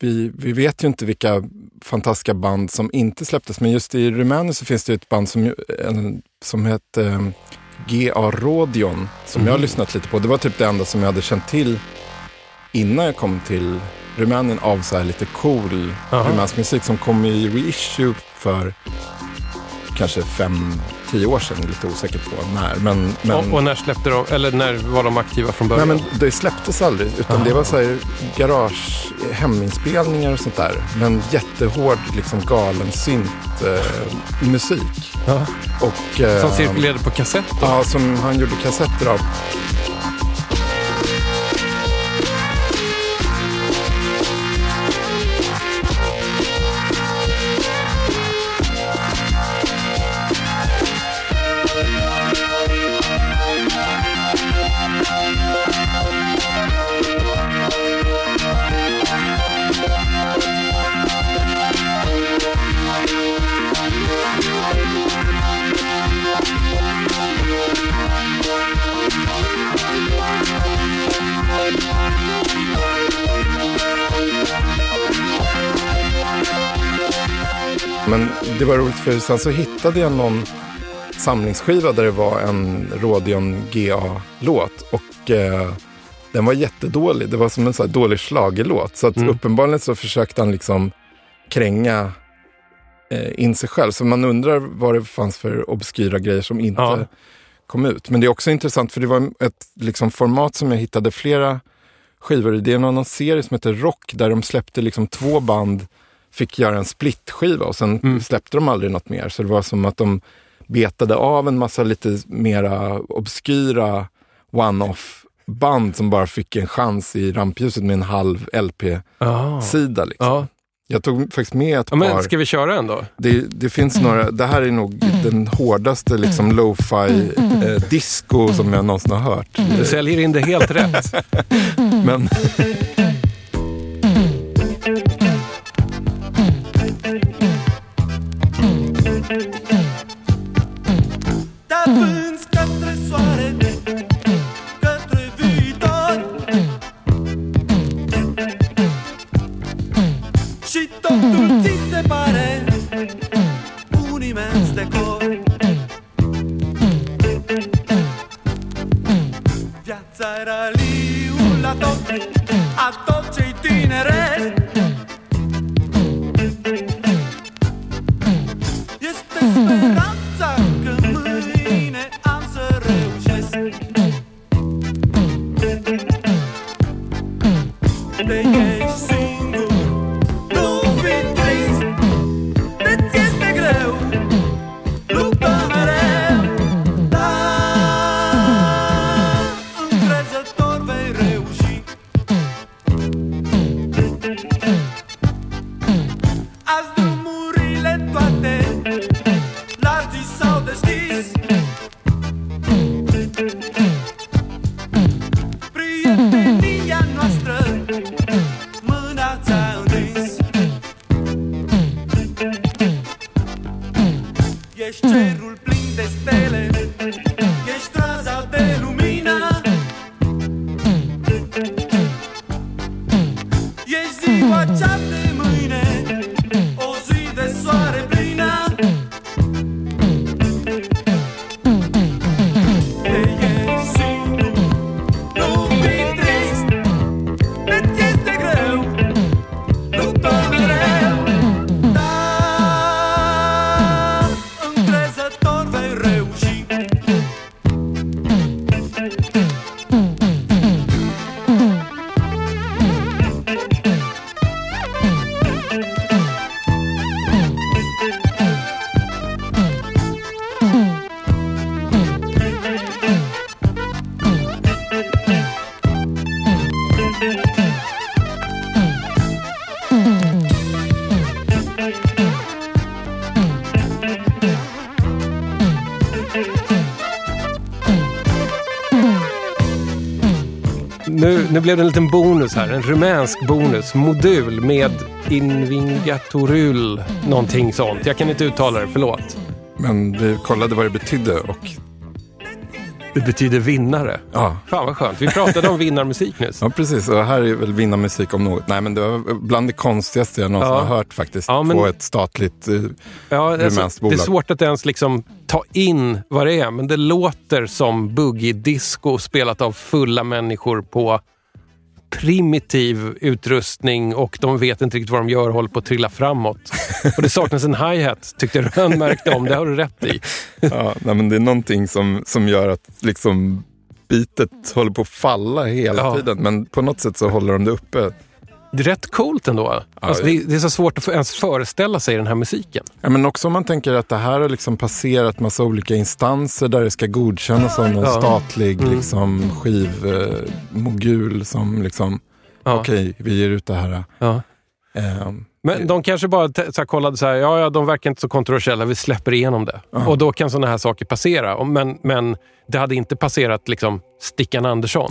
vi, vi vet ju inte vilka fantastiska band som inte släpptes, men just i Rumänien så finns det ett band som, en, som heter eh, GA Rodion, som jag har lyssnat lite på. Det var typ det enda som jag hade känt till innan jag kom till Rumänien av så här lite cool Aha. rumänsk musik som kom i reissue för kanske fem, tio år sedan. Lite osäker på när. Men, men, Och, och när släppte de, eller när var de aktiva från Nej, början? men det släpptes aldrig, utan det var så här garage, heminspelningar och sånt där. Men jättehård, liksom galen synt eh, musik. Och, eh, Som cirkulerade på kassett då? Ja, som han gjorde kassetter av. Men det var roligt för sen så hittade jag någon samlingsskiva där det var en Rodion GA-låt. Och eh, den var jättedålig. Det var som en så dålig schlagerlåt. Så att Mm. uppenbarligen så försökte han liksom kränga eh, in sig själv. Så man undrar vad det fanns för obskyra grejer som inte Ja. kom ut. Men det är också intressant för det var ett liksom, format som jag hittade flera skivor i. Det är någon serie som heter Rock där de släppte liksom två band, fick göra en splitskiva och sen Mm. släppte de aldrig något mer. Så det var som att de betade av en massa lite mera obskyra one-off band som bara fick en chans i rampljuset med en halv LP-sida. Ah. Liksom. Ja. Jag tog faktiskt med ett Ja, men par. ska vi köra en då? Det, det finns några, det här är nog den hårdaste liksom lo-fi eh, disco som jag någonsin har hört. Du säljer in det helt rätt. Men blev det en liten bonus här. En rumänsk bonus. Modul med Invingatorul. Någonting sånt. Jag kan inte uttala det, förlåt. Men vi kollade vad det betydde och Det betyder vinnare. Ja. Fan vad skönt. Vi pratade om vinnarmusik nyss. Ja, precis. Och här är väl vinnarmusik om något. Nej, men det var bland det konstigaste jag någonsin Ja. har hört faktiskt. Ja, men- På ett statligt... eh, Ja, alltså, rumänskt det är bolag. svårt att ens liksom ta in vad det är, men det låter som boogie-disco spelat av fulla människor på primitiv utrustning och de vet inte riktigt vad de gör och håller på att trilla framåt. Och det saknas en hi-hat, tyckte Rönn märkte om. Det har du rätt i. Ja, nej, men det är någonting som, som gör att liksom bitet håller på att falla hela Ja. tiden. Men på något sätt så håller de det uppe. Det är rätt coolt ändå. Alltså, det, är- det är så svårt att ens föreställa sig den här musiken. Ja, men också om man tänker att det här har liksom passerat massa olika instanser där det ska godkännas av någon Ja. statlig Mm. liksom, skivmogul som liksom, Ja. okej, vi ger ut det här. Ja. Ehm, Men de kanske bara så kollade så här, ja, ja, de verkar inte så kontroversiella, vi släpper igenom det. Och då kan sådana här saker passera. Men, men det hade inte passerat liksom Stickan Andersson.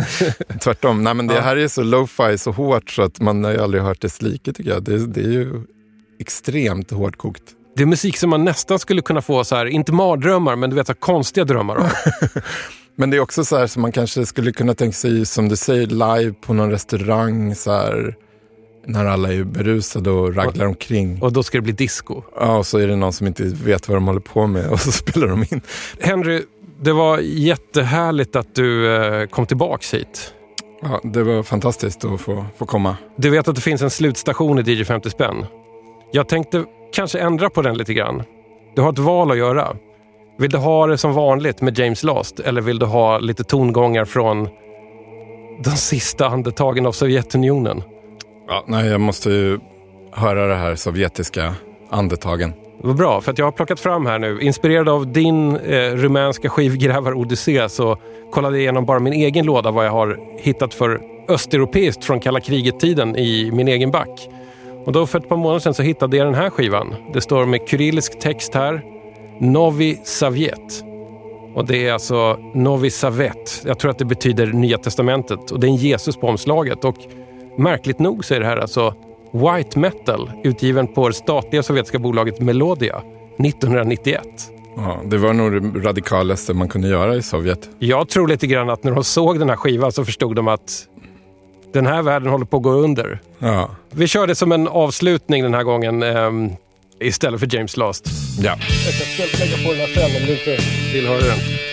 Tvärtom. Nej, men det här är så lo-fi, så hårt så att man har ju aldrig hört dess like tycker jag. Det, det är ju extremt hårdkokt. Det är musik som man nästan skulle kunna få, så här, inte mardrömmar, men du vet, så konstiga drömmar av. Men det är också så här som man kanske skulle kunna tänka sig, som du säger, live på någon restaurang. Så här, när alla är berusade och raglar omkring. Och då ska det bli disco. Ja, och så är det någon som inte vet vad de håller på med och så spelar de in. Henry, det var jättehärligt att du eh, kom tillbaks hit. Ja, det var fantastiskt att få, få komma. Du vet att det finns en slutstation i DJ 50 spänn. Jag tänkte kanske ändra på den lite grann. Du har ett val att göra. Vill du ha det som vanligt med James Last eller vill du ha lite tongångar från de sista andetagen av Sovjetunionen? Ja, nej, jag måste ju höra det här sovjetiska andetagen. Vad bra, för att jag har plockat fram här nu, inspirerad av din eh, rumänska skivgrävar-odyssé så kollade jag igenom bara min egen låda vad jag har hittat för östeuropeiskt från kalla kriget-tiden i min egen back. Och då för ett par månader sedan så hittade jag den här skivan. Det står med kyrillisk text här, Novi Savjet. Och det är alltså Novi Savet. Jag tror att det betyder Nya Testamentet och det är en Jesus på omslaget. Och märkligt nog så är det här alltså White Metal utgiven på det statliga sovjetiska bolaget Melodia 1991. Ja, det var nog det radikalaste man kunde göra i Sovjet. Jag tror lite grann att när de såg den här skivan så förstod de att den här världen håller på att gå under. Ja, Vi kör det som en avslutning den här gången ehm, istället för James Last. ja. Jag ska lägga på den här sen om du inte vill höra den.